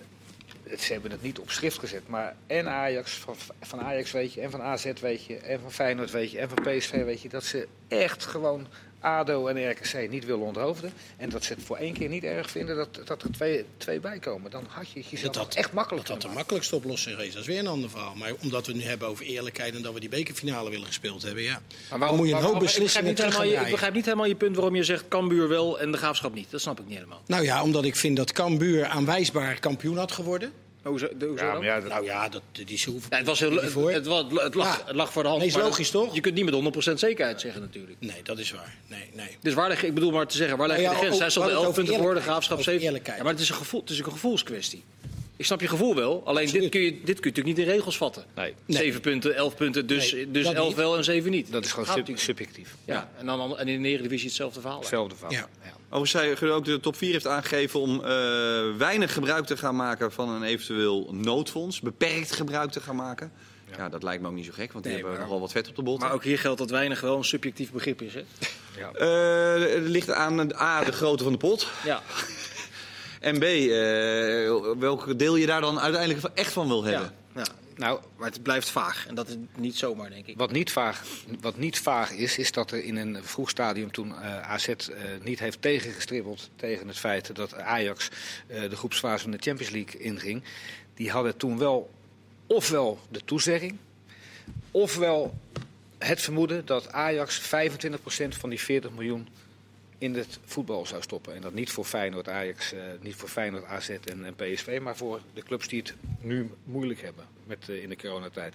het- ze hebben het niet op schrift gezet, maar en Ajax, van, van Ajax weet je, en van AZ weet je, en van Feyenoord weet je, en van PSV weet je, dat ze echt gewoon ADO en RKC niet willen onthoofden. En dat ze het voor één keer niet erg vinden dat, dat er twee, twee bij komen. Dan had je het jezelf Dat had- echt makkelijk Dat had de makkelijkste oplossing geweest. Dat is weer een ander verhaal. Maar omdat we het nu hebben over eerlijkheid en dat we die bekerfinale willen gespeeld hebben, ja. Maar Dan moet je een hoop ik, begrijp beslissingen niet terug helemaal gaan je, ik begrijp niet helemaal je punt waarom je zegt Cambuur wel en de Graafschap niet. Dat snap ik niet helemaal. Nou ja, omdat ik vind dat Cambuur aanwijsbaar kampioen had geworden. Hoezo, de- hoezo Ja, dan? ja, dat- Nou ja, dat, die hoeven. Ja, het, was heel, het, het, het lag, Ja. het lag voor de hand. Nee, is logisch, dat- toch? Je kunt niet met 100% zekerheid zeggen natuurlijk. Nee, dat is waar. Nee, nee. Dus waar leg, ik bedoel maar te zeggen, waar leg je Nou de grens? Zij we hadden 11 het punten voor, de Graafschap eerlijkheid. 7. Over eerlijkheid. Ja, maar het is, een gevoel, het is een gevoelskwestie. Ik snap je gevoel wel, alleen dit kun, je, dit kun je natuurlijk niet in regels vatten. Nee. Nee. 7 punten, 11 punten, dus, Nee, dus 11 niet. wel en 7 niet. Dat is gewoon sub- natuurlijk subjectief. Ja, en, dan, en in de Eredivisie hetzelfde verhaal. Hetzelfde verhaal. Ja. Ja. Overigens ook de top 4 heeft aangegeven om eh, weinig gebruik te gaan maken van een eventueel noodfonds. Beperkt gebruik te gaan maken. Ja, dat lijkt me ook niet zo gek, want die Nee, hebben maar- nogal wat vet op de botten. Maar ook hier geldt dat weinig wel een subjectief begrip is. Hè? Eh, het ligt aan de A, de grootte van de pot. Ja. En B, eh, welk deel je daar dan uiteindelijk echt van wil hebben. Ja. ja. Nou, Maar het blijft vaag. En dat is niet zomaar, denk ik. Wat niet, vaag, wat niet vaag is, is dat er in een vroeg stadium toen eh, AZ eh, niet heeft tegengestribbeld tegen het feit dat Ajax eh, de groepsfase van de Champions League inging. Die hadden toen wel ofwel de toezegging, ofwel het vermoeden dat Ajax 25% van die 40 miljoen in het voetbal zou stoppen. En dat niet voor Feyenoord, Ajax, eh, niet voor Feyenoord, AZ en, PSV, maar voor de clubs die het nu moeilijk hebben met, eh, in de coronatijd.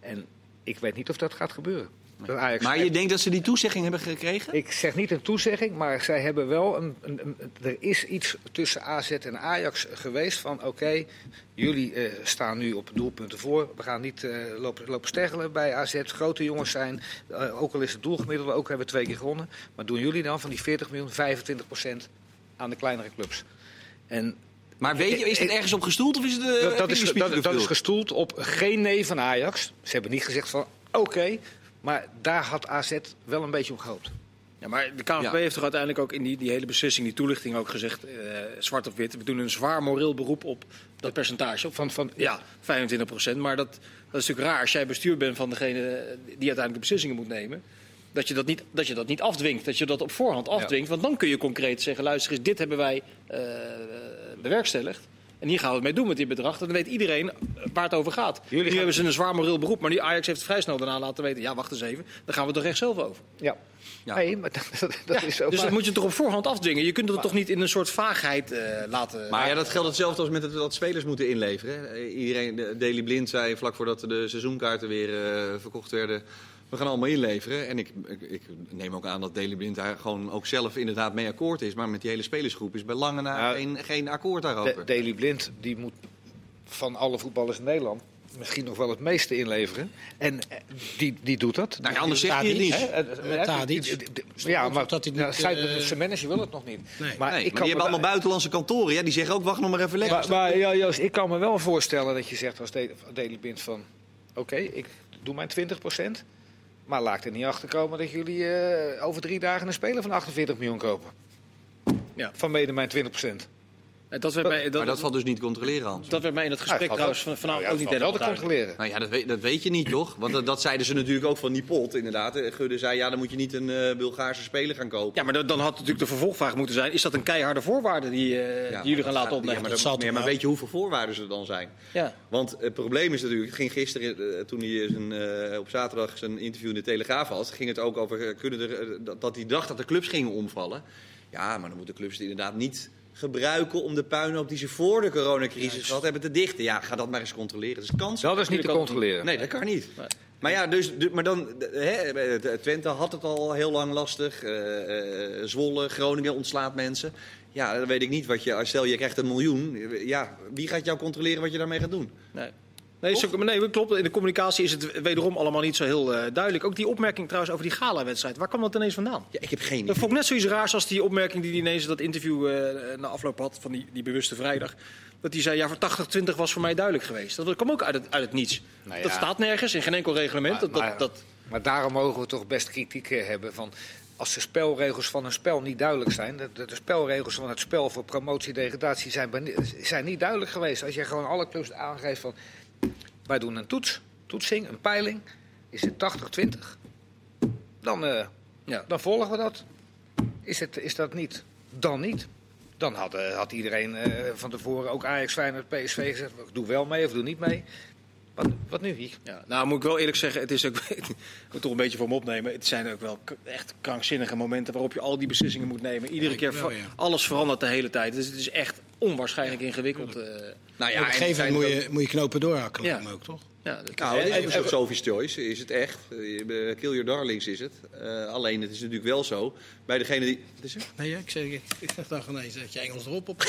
En ik weet niet of dat gaat gebeuren. Dat Ajax Maar je denkt dat ze die toezegging hebben gekregen? ik zeg niet een toezegging, maar zij hebben wel een, een, een- er is iets tussen AZ en Ajax geweest van oké, jullie eh, staan nu op doelpunten voor. We gaan niet eh, lopen, lopen stergelen bij AZ. Grote jongens zijn, eh, ook al is het doelgemiddelde, ook hebben we twee keer gewonnen. Maar doen jullie dan van die 40 miljoen 25% aan de kleinere clubs? En Maar weet je, is het ergens op gestoeld of is het... dat, is, dat, dat is gestoeld op geen nee van Ajax. Ze hebben niet gezegd van oké, maar daar had AZ wel een beetje op gehoopt. Ja, maar de KNVB Ja. heeft toch uiteindelijk ook in die, die hele beslissing, die toelichting ook gezegd, eh, zwart op wit, we doen een zwaar moreel beroep op dat percentage. Op, Van, van, ja, 25 procent. Maar dat, dat is natuurlijk raar als jij bestuur bent van degene die uiteindelijk de beslissingen moet nemen. Dat je dat niet, dat je dat niet afdwingt, dat je dat op voorhand afdwingt. Want dan kun je concreet zeggen, luister eens, dit hebben wij eh, bewerkstelligd. En hier gaan we het mee doen met dit bedrag. Dan weet iedereen waar het over gaat. Jullie nu gaan- hebben ze een zwaar moreel beroep, maar die Ajax heeft het vrij snel daarna laten weten. Ja, wacht eens even, dan gaan we het er echt zelf over. Ja. Ja. Nee, maar dat, dat, dat Ja, is ook dus dat moet je toch op voorhand afdwingen. Je kunt het toch niet in een soort vaagheid eh, laten. Maar ja, dat geldt hetzelfde als met het, dat spelers moeten inleveren. hè. Eh, Iedereen, de- Daily Blind zei vlak voordat de seizoenkaarten weer eh, verkocht werden... we gaan allemaal inleveren. En ik, ik, ik neem ook aan dat Daily Blind daar gewoon ook zelf inderdaad mee akkoord is. Maar met die hele spelersgroep is bij lange na Ja. geen, geen akkoord De, daarover. Daley Blind die moet van alle voetballers in Nederland misschien nog wel het meeste inleveren. En eh, die, die doet dat. Nou ja, anders zeg je het Tadic, niet. Hè? Eh, eh, Ja, maar Dat hij ja, niet, zij- zijn manager wil het nog niet. Nee. Maar Nee, ik maar die hebben allemaal buitenlandse kantoren. Ja, die zeggen ook, wacht nog maar even lekker. Maar, maar ja, Joost, ik kan me wel voorstellen dat je zegt als Daley Blind van... Oké, ik doe mijn 20 maar laat ik er niet achter komen dat jullie eh, over drie dagen een speler van 48 miljoen kopen. Ja. Van mede mijn 20 Eh, dat werd mij, dat, maar dat valt dus niet te controleren, Hans. dat werd mij in het gesprek Ja, trouwens van, vanavond nou, ook niet helemaal te controleren. Nou ja, dat weet, dat weet je niet, toch? Want dat, dat zeiden ze natuurlijk ook van die pot, inderdaad. Eh, Gudde zei, ja, dan moet je niet een eh, Bulgaarse speler gaan kopen. Ja, maar dan, dan had natuurlijk de vervolgvraag moeten zijn: is dat een keiharde voorwaarde die, eh, Ja, die jullie gaan dat laten opnemen? Ja, maar, Dat dat, maar weet je hoeveel voorwaarden er dan zijn? Ja. Want het probleem is natuurlijk, het ging gisteren, eh, toen hij zijn, eh, op zaterdag zijn interview in de Telegraaf had, ging het ook over eh, kunnen er, eh, dat, dat hij dacht dat de clubs gingen omvallen. Ja, maar dan moeten clubs het inderdaad niet gebruiken om de puinhoop die ze voor de coronacrisis gehad hebben te dichten. Ja, ga dat maar eens controleren. Dat is kans. Dat is niet te controleren. Nee, dat kan niet. Nee. Maar ja, dus, du- maar dan, hè, Twente had het al heel lang lastig. eh, eh, Zwolle, Groningen ontslaat mensen. Ja, dan weet ik niet wat je. Stel je krijgt een miljoen. Ja, wie gaat jou controleren wat je daarmee gaat doen? Nee. Nee, ook- nee, klopt. In de communicatie is het wederom allemaal niet zo heel eh, duidelijk. Ook die opmerking trouwens over die gala-wedstrijd. Waar kwam dat ineens vandaan? Ja, ik heb geen Dat idee. vond ik net zoiets raars als die opmerking die hij ineens in dat interview eh, na afloop had van die, die bewuste vrijdag. Dat hij zei, ja, voor 80-20 was voor mij duidelijk geweest. Dat kwam ook uit het, uit het niets. Nou ja. Dat staat nergens in geen enkel reglement. Maar, dat, dat, maar- dat, maar daarom mogen we toch best kritiek eh, hebben van... als de spelregels van een spel niet duidelijk zijn. De, de, de spelregels van het spel voor promotie-degradatie zijn, zijn niet duidelijk geweest. Als je gewoon alle clubs aangeeft van. Wij doen een toets, toetsing, een peiling. Is het 80-20? Dan, eh, Ja. dan volgen we dat. Is, het, is dat niet? Dan niet. Dan had, eh, had iedereen eh, van tevoren, ook Ajax, Feyenoord, PSV, gezegd... doe wel mee of doe niet mee. Wat, wat nu? Ja, nou moet ik wel eerlijk zeggen, het is ook, ik moet toch een beetje voor me opnemen. Het zijn ook wel echt krankzinnige momenten waarop je al die beslissingen moet nemen. Iedere Ja, keer alles verandert de hele tijd. Dus het is echt onwaarschijnlijk ingewikkeld. Eh. Nou op een gegeven moment moet je, moet je knopen doorhakken Ja. ook, toch? ja, dat- Nou, het is en- een soort Sophie's Choice, is het echt. Eh, bij Kill Your Darlings is het. Eh, alleen, het is natuurlijk wel zo. Bij degene die... Wat is er? Nee, ja, ik zeg, ik, ik dacht ineens dat je Engels erop op.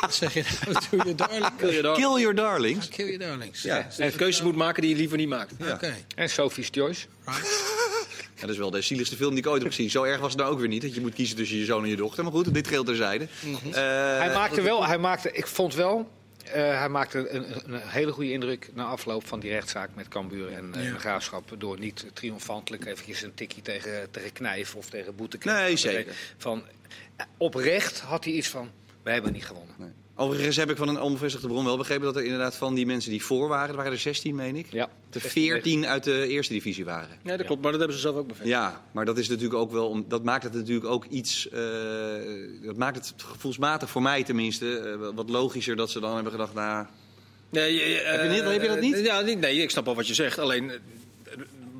Wat zeg je nou? Doe je darling? Kill your Kill Your Darlings. Kill your darlings. Ja. en keuzes moet maken die je liever niet maakt. Ja. Oké. En Sophie's Choice. Right. Ja, dat is wel de zieligste film die ik ooit heb gezien. Zo erg was het nou ook weer niet. Dat je moet kiezen tussen je zoon en je dochter. Maar goed, dit geldt terzijde. Eh, hij maakte wel, hij maakte, ik vond wel, eh, hij maakte een, een hele goede indruk na afloop van die rechtszaak met Cambuur en Ja. Graafschap. Door niet triomfantelijk eventjes een tikje tegen, tegen Knijf of tegen Boete. Nee, zeker. Van, eh, oprecht had hij iets van, wij hebben niet gewonnen. nee. Overigens heb ik van een onbevestigde bron wel begrepen dat er inderdaad van die mensen die voor waren, er waren er 16 meen ik, Ja. er 14 uit de eerste divisie waren. Ja, dat klopt, maar dat hebben ze zelf ook bevestigd. Ja, maar dat is natuurlijk ook wel, dat maakt het natuurlijk ook iets, eh, dat maakt het gevoelsmatig voor mij tenminste eh, wat logischer dat ze dan hebben gedacht, nou, Nee, je- Heb je niet- eh, heb je dat niet? Ja, niet- nee, ik snap wel wat je zegt. Alleen eh,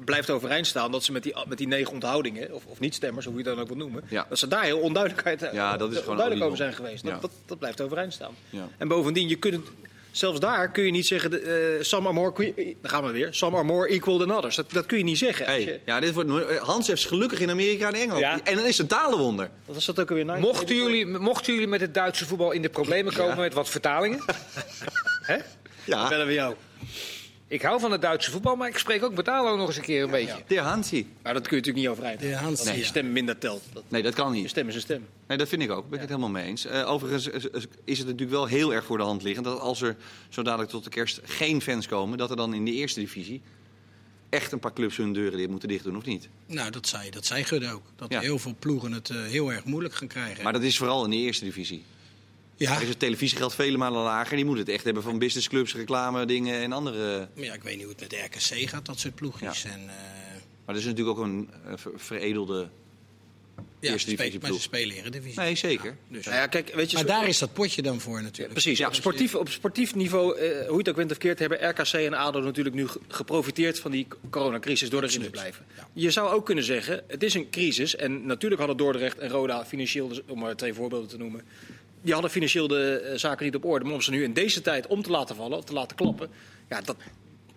blijft overeind staan dat ze met die, met die negen onthoudingen, of, of niet-stemmers, hoe je het dan ook wil noemen, Ja. dat ze daar heel onduidelijkheid, Ja, dat is gewoon onduidelijk over zijn geweest. Dat, Ja. dat, dat blijft overeind staan. Ja. En bovendien, je kunt zelfs daar kun je niet zeggen, de, eh, some are more, gaan we weer, some are more equal than others. Dat, dat kun je niet zeggen. Hey, je- ja, dit wordt, Hans heeft gelukkig in Amerika en Engeland. Ja. En dan is het een talenwonder. Wat was dat ook alweer? Nine- Mochten jullie, mochten jullie met het Duitse voetbal in de problemen komen Ja. met wat vertalingen? Hè? Ja, Bellen we jou. Ik hou van het Duitse voetbal, maar ik spreek ook Betalo nog eens een keer een beetje. de Hansie. Maar dat kun je natuurlijk niet overeind. De houden. Hans, Dat ja. je stem minder telt. Dat, Nee, dat kan je niet. stem is een stem. Nee, dat vind ik ook. Daar ben ik het helemaal mee eens. Eh, overigens is is het natuurlijk wel heel erg voor de hand liggend dat als er zo dadelijk tot de kerst geen fans komen, dat er dan in de eerste divisie echt een paar clubs hun deuren dit moeten dicht doen, of niet? Nou, dat zei, dat zei Gudde ook. Dat Ja. heel veel ploegen het eh, heel erg moeilijk gaan krijgen. Maar dat is vooral in de eerste divisie. Ja, Daar is het televisiegeld vele malen lager. Die moeten het echt hebben van businessclubs, reclame, dingen en andere. maar ja, ik weet niet hoe het met de RKC gaat, dat soort ploegjes. En, eh, Maar dat is natuurlijk ook een eh, ver- veredelde. ja, Eerste divisie maar ze spelen Eredivisie. Nee, zeker. Dus, Nou ja, kijk, weet je, maar zo- daar is dat potje dan voor natuurlijk. Precies, Ja. op, sportief, op sportief niveau, eh, hoe je het ook went of keert, hebben RKC en ADO natuurlijk nu ge- geprofiteerd van die coronacrisis door erin te blijven. Ja. Je zou ook kunnen zeggen, het is een crisis en natuurlijk hadden Dordrecht en Roda financieel, dus om maar twee voorbeelden te noemen, die hadden financieel de eh, zaken niet op orde. Maar om ze nu in deze tijd om te laten vallen, of te laten klappen, ja, dat,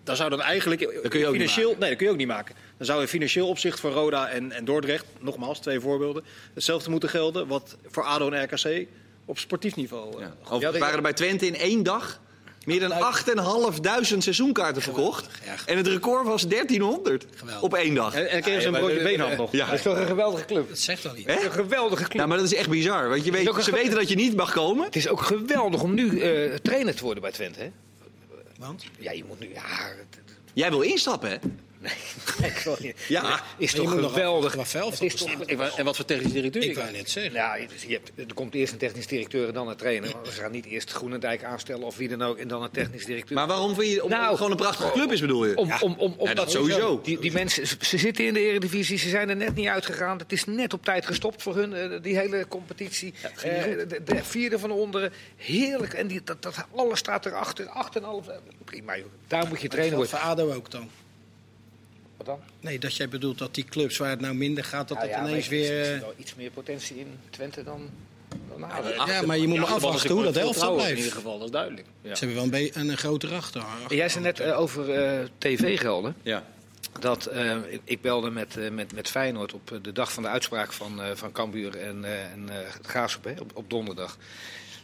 dan zou dan eigenlijk Dat kun je ook niet financieel, maken. nee, dat kun je ook niet maken. Dan zou in financieel opzicht voor Roda en, en Dordrecht, nogmaals twee voorbeelden, hetzelfde moeten gelden wat voor ADO en RKC op sportief niveau. eh, Ja. waren er bij Twente in één dag meer dan 8.500 seizoenkaarten verkocht. En het record was 1300 Geweldig. op één dag. En, en kregen ze een broodje beenhand nog. Ja. Dat is toch een geweldige club? Dat zegt wel. Hè? Een geweldige club. Ja, maar dat is echt bizar. Want je weet, ze weten dat je niet mag komen. Het is ook geweldig om nu eh, trainer te worden bij Twente. Hè? Want? Ja, je moet nu. Ja, Jij wil instappen, hè? Nee. Ja. Maar is Maar je toch geweldig. Het is toch, En wat voor technisch directeur? Ik je wou net zeggen. ja, je hebt, er komt eerst een technisch directeur en dan een trainer. Ze gaan niet eerst Groenendijk aanstellen of wie dan ook en dan een technisch directeur. Maar waarom vind je... Om, Nou, het gewoon een prachtige club is, bedoel je? Om, om, om, Ja, dat sowieso. Die, die mensen, ze- zitten in de eredivisie, ze zijn er net niet uitgegaan. Het is net op tijd gestopt voor hun, eh, die hele competitie. Eh, de, de vierde van onderen, heerlijk. En die, dat, dat, alles staat erachter, 8,5. eh, Prima, joh. Daar moet je trainer Geldt worden. voor ADO ook dan. Wat dan? Nee, dat jij bedoelt dat die clubs waar het nou minder gaat, dat Nou het ja, ineens maar ik- ik weer... zie wel iets meer potentie in Twente dan. Ja, maar je moet maar afwachten hoe dat In blijft. ieder geval, dat is duidelijk. Ja. Ze hebben wel een, een, een grotere achter. Jij zei net eh, over eh, tv-gelden. Ja. Dat, eh, ik- belde met, eh, met, met Feyenoord op eh, de dag van de uitspraak van, eh van Cambuur en, eh en eh, Graafschap, hè, op, op donderdag.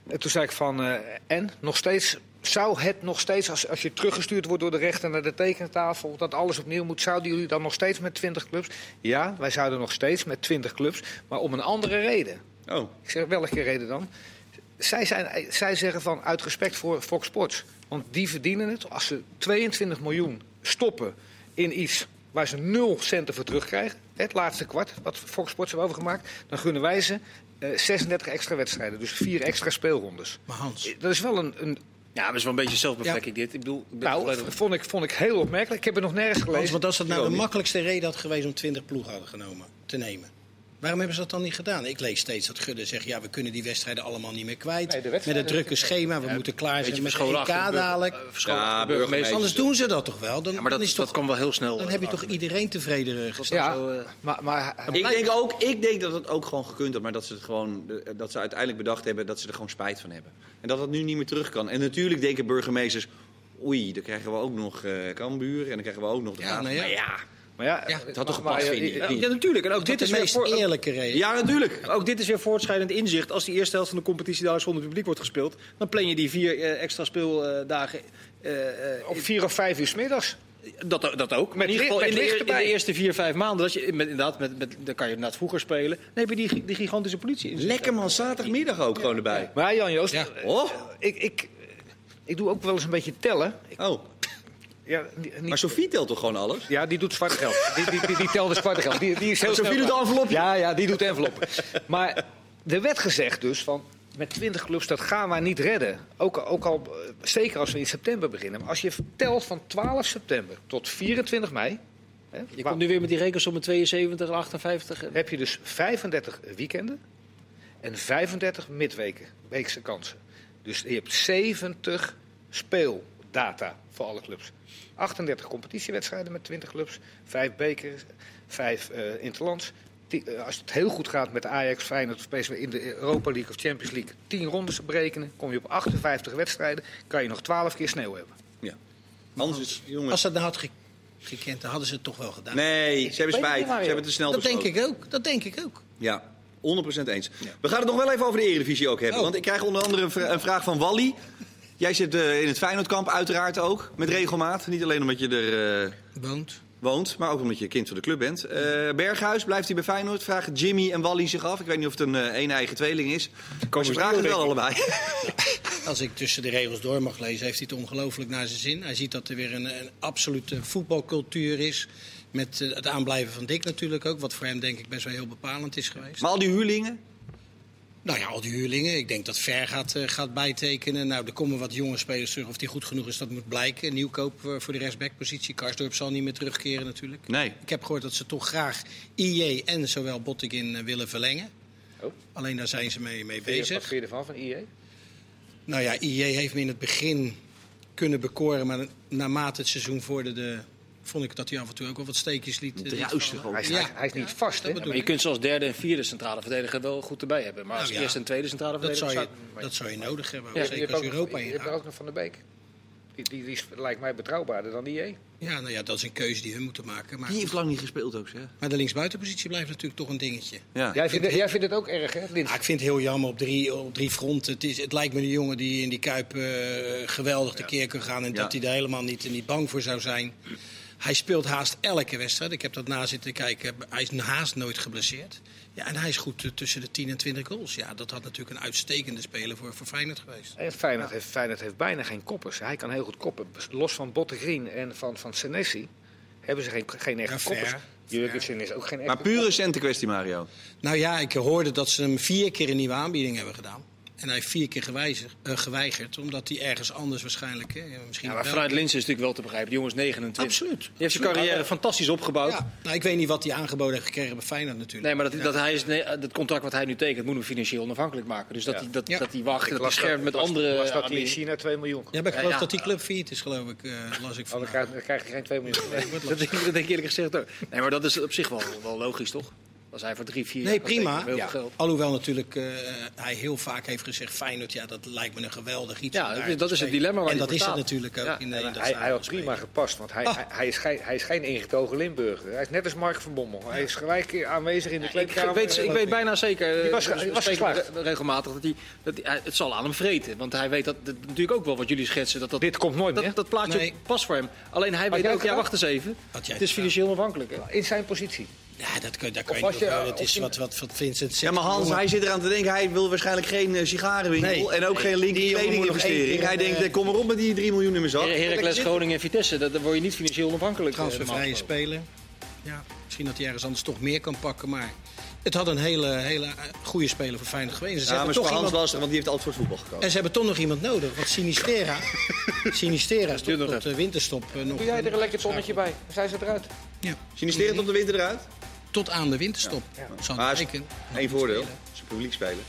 En toen zei ik van, eh, en nog steeds, zou het nog steeds, als, als je teruggestuurd wordt door de rechter naar de tekentafel, dat alles opnieuw moet, zouden jullie dan nog steeds met 20 clubs? Ja, wij zouden nog steeds met 20 clubs, maar om een andere reden. Oh. Ik zeg, welke reden dan? Zij, zijn, zij zeggen van uit respect voor Fox Sports. Want die verdienen het als ze 22 miljoen stoppen in iets waar ze nul centen voor terugkrijgen. Het laatste kwart, wat Fox Sports hebben overgemaakt. Dan gunnen wij ze eh, 36 extra wedstrijden. Dus vier extra speelrondes. Maar Hans, Eh, Dat is wel een, een Ja, maar het is wel een beetje zelfbevlekking dit. Ik bedoel, nou, vond ik, vond ik heel opmerkelijk. Ik heb het nog nergens gelezen. want als dat nou de makkelijkste reden had geweest om 20 ploegen hadden genomen, te nemen. Waarom hebben ze dat dan niet gedaan? Ik lees steeds dat Gudde zegt, ja, we kunnen die wedstrijden allemaal niet meer kwijt. Nee, met het drukke schema, we moeten klaar zijn met de EK dadelijk. Ja, burgemeester. Anders doen ze dat toch wel? Dan, Ja, maar dat, dan is dat kan wel heel snel. dan heb je toch iedereen tevreden gesteld. ja, zo, eh, maar, maar Ik denk, ook, ik denk dat het ook gewoon gekund had, maar dat ze, het gewoon, dat ze uiteindelijk bedacht hebben dat ze er gewoon spijt van hebben. En dat het nu niet meer terug kan. En natuurlijk denken burgemeesters, oei, dan krijgen we ook nog eh Cambuur en dan krijgen we ook nog de Ja, nou ja. Maar ja. Maar ja, Ja, het had toch gepast, vind je? eh, Ja, natuurlijk. En ook dit de is weer voor, eerlijke reden. ja, natuurlijk. Ook dit is weer voortschrijdend inzicht. Als die eerste helft van de competitie dadelijk zonder publiek wordt gespeeld, dan plan je die vier eh, extra speeldagen. eh, eh, Op vier of vijf uur 's middags. dat, dat ook. In ieder licht- geval in de, in eerste vier, vijf maanden. Dat je, met, inderdaad, met, met, dan kan je inderdaad vroeger spelen. Dan heb je die, die gigantische politie in. Lekker man, zaterdagmiddag ook gewoon erbij. Maar Jan Joost, Ja. eh, Oh, ik, ik, ik doe ook wel eens een beetje tellen. Ik, oh. Ja, niet, Maar Sofie telt toch gewoon alles? ja, die doet zwarte geld. Die, die, die, die telt de zwarte geld. Die, die is heel Sofie doet de envelopje. Ja, ja, die doet de enveloppen. Maar er werd gezegd dus van... Met 20 clubs, dat gaan wij niet redden. Ook, ook al, eh, zeker als we in september beginnen. Maar als je telt van 12 september tot 24 mei... Hè, Je waar- komt nu weer met die rekensommen 72 en 58. en- heb je dus 35 weekenden en 35 midweken, weekse kansen. Dus je hebt 70 speeldata voor alle clubs. 38 competitiewedstrijden met 20 clubs, 5 bekers, 5 eh interlands. Eh, als het heel goed gaat met Ajax, Feyenoord of PSV in de Europa League of Champions League 10 rondes berekenen, kom je op 58 wedstrijden, kan je nog 12 keer sneeuw hebben. Ja. Anders is, jongens. Als ze dat nou had ge- gekend, dan hadden ze het toch wel gedaan. Nee, ze hebben spijt. Ze hebben te snel dat denk ik ook. Dat denk ik ook. Ja, 100% eens. We gaan het nog wel even over de Eredivisie ook hebben. Oh. Want ik krijg onder andere een vraag van Wally. Jij zit eh, in het Feyenoordkamp uiteraard ook, met regelmaat. Niet alleen omdat je er eh, Woont. woont, maar ook omdat je kind van de club bent. Eh, Berghuis, blijft hij bij Feyenoord? Vragen Jimmy en Wally zich af. Ik weet niet of het een een eigen tweeling is. Maar ze vragen het wel allebei. Als ik tussen de regels door mag lezen, heeft hij het ongelooflijk naar zijn zin. Hij ziet dat er weer een, een absolute voetbalcultuur is. Met het aanblijven van Dick natuurlijk ook. Wat voor hem denk ik best wel heel bepalend is geweest. Maar al die huurlingen? Nou ja, al die huurlingen. Ik denk dat Ver gaat, eh, gaat bijtekenen. Nou, er komen wat jonge spelers terug. Of die goed genoeg is, dat moet blijken. Nieuwkoop eh, voor de rechtsbackpositie. Karsdorp zal niet meer terugkeren natuurlijk. Nee. Ik heb gehoord dat ze toch graag IJ en zowel Bottegin eh, willen verlengen. Oh. Alleen daar zijn ze mee, mee Wat bezig. vind je ervan, van IE? Nou ja, IJ heeft me in het begin kunnen bekoren. Maar naarmate het seizoen vorderde, vond ik dat hij af en toe ook wel wat steekjes liet. Druistig vallen. ook. Hij is, Ja. hij, hij is niet vast, hè? dat Maar je kunt zoals derde en vierde centrale verdediger wel goed erbij hebben. Maar als Nou ja. eerste en tweede centrale Dat verdediger... zou, je, zou- dat zou je nodig hebben, Ja, Je zeker hebt als ook- Europa Je hebt er ook nog Van de Beek. Die, die, die is- lijkt mij betrouwbaarder dan die E. Ja, nou ja, dat is een keuze die we moeten maken. Maar, Die heeft lang niet gespeeld ook, zeg. maar de linksbuitenpositie blijft natuurlijk toch een dingetje. Ja. Jij vindt, het, jij vindt het ook erg, hè, Lins? Ah, ik vind het heel jammer op drie, op drie fronten. Het, is, het lijkt me een jongen die in die Kuip eh, geweldig tekeer kan gaan. En Ja. dat hij er helemaal niet, niet bang voor zou zijn. Hij speelt haast elke wedstrijd. Ik heb dat na zitten kijken. Hij is haast nooit geblesseerd. Ja, en hij is goed eh, tussen de 10 en 20 goals. Ja, dat had natuurlijk een uitstekende speler voor, voor Feyenoord geweest. En Feyenoord, heeft, Feyenoord heeft bijna geen koppers. Hij kan heel goed koppen. Los van Bottegreen en van, van Senesi hebben ze geen, geen echte Ja, koppers. Jurgensen is ook geen echte Maar pure centen kwestie, Mario. Nou ja, ik hoorde dat ze hem vier keer een nieuwe aanbieding hebben gedaan. En hij heeft vier keer eh, geweigerd, omdat hij ergens anders waarschijnlijk... Hè, misschien Ja, maar vanuit Linsen is natuurlijk wel te begrijpen. Die jongen is 29. Absoluut. Die heeft zijn carrière fantastisch opgebouwd. Ja, nou, ik weet niet wat hij aangeboden heeft gekregen bij Feyenoord natuurlijk. Nee, maar dat, dat, hij is, nee, dat contract wat hij nu tekent, moet hem financieel onafhankelijk maken. Dus dat, Ja. hij, dat, Ja. dat hij wacht, Ik dat hij las schermt met andere las dat hij in. China 2 miljoen Ja, maar ik geloof Ja. dat die club failliet is, geloof ik, eh, las ik Oh, dan krijgt, krijgt hij geen 2 miljoen. Nee. Dat denk, ik- dat denk ik eerlijk gezegd ook. Nee, maar dat is op zich wel, wel logisch, toch? Als hij voor drie, vier Nee, jaar kan prima. tekenen, heel Ja. veel geld. Alhoewel natuurlijk eh, hij heel vaak heeft gezegd... Feyenoord, ja, dat lijkt me een geweldig iets. Ja, dat is- te dat is het dilemma waar En dat is het natuurlijk ook Ja. in, in dat hij, hij had prima spelen. gepast, want hij, Ah. hij, hij, is geen, hij is geen ingetogen Limburger. Hij is net als Mark van Bommel. Hij is gelijk aanwezig in de Ik kleedkamer. weet, ik weet bijna zeker, Die was- eh, die was geslaagd. re- regelmatig, dat hij, dat hij, het zal aan hem vreten. Want hij weet dat, dat natuurlijk ook wel wat jullie schetsen. Dat, dat, Dit komt nooit meer. dat, dat plaatje Nee. past voor hem. Alleen hij weet ook, ja wacht eens even. Het is financieel afhankelijk. In zijn positie. Ja, dat kun, dat was je wel. eh, Het is wat, wat, wat Vincent zegt. Ja, maar Hans, hij zit eraan te denken. Hij wil waarschijnlijk geen eh, sigarenwinkel Nee. en ook geen Die linker kledinginvestering. Hij denkt, eh, kom maar op met die 3 miljoen in mijn zak. Her- Heracles. Groningen en Vitesse, dat- daar word je niet financieel onafhankelijk. eh, Transfervrije speler. ja, misschien dat hij ergens anders toch meer kan pakken. Maar het had een hele, hele goede speler voor Feyenoord geweest. Ze Ja, maar hebben het is toch voor Hans iemand, lastig, want die heeft altijd voor het voetbal gekozen. en ze hebben toch nog iemand nodig. Want Sinistera, Sinistera is tot, tot de winterstop nog... Doe jij er een lekker tonnetje bij? Zijn ze eruit. Ja, Sinisterend op de winter eruit? Tot aan de winterstop. Ja. Zou Maar het lijken. Eén voordeel. Ze publiek spelen.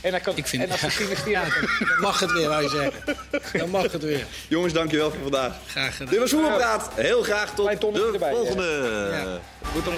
En dan, kan, Ik vind- en als investeren... Ja, dan mag het weer, wou je zeggen. Dan mag het weer. Jongens, dankjewel voor vandaag. Graag gedaan. Dit was Voetbalpraat. Heel graag tot de volgende. Ja. Moet dan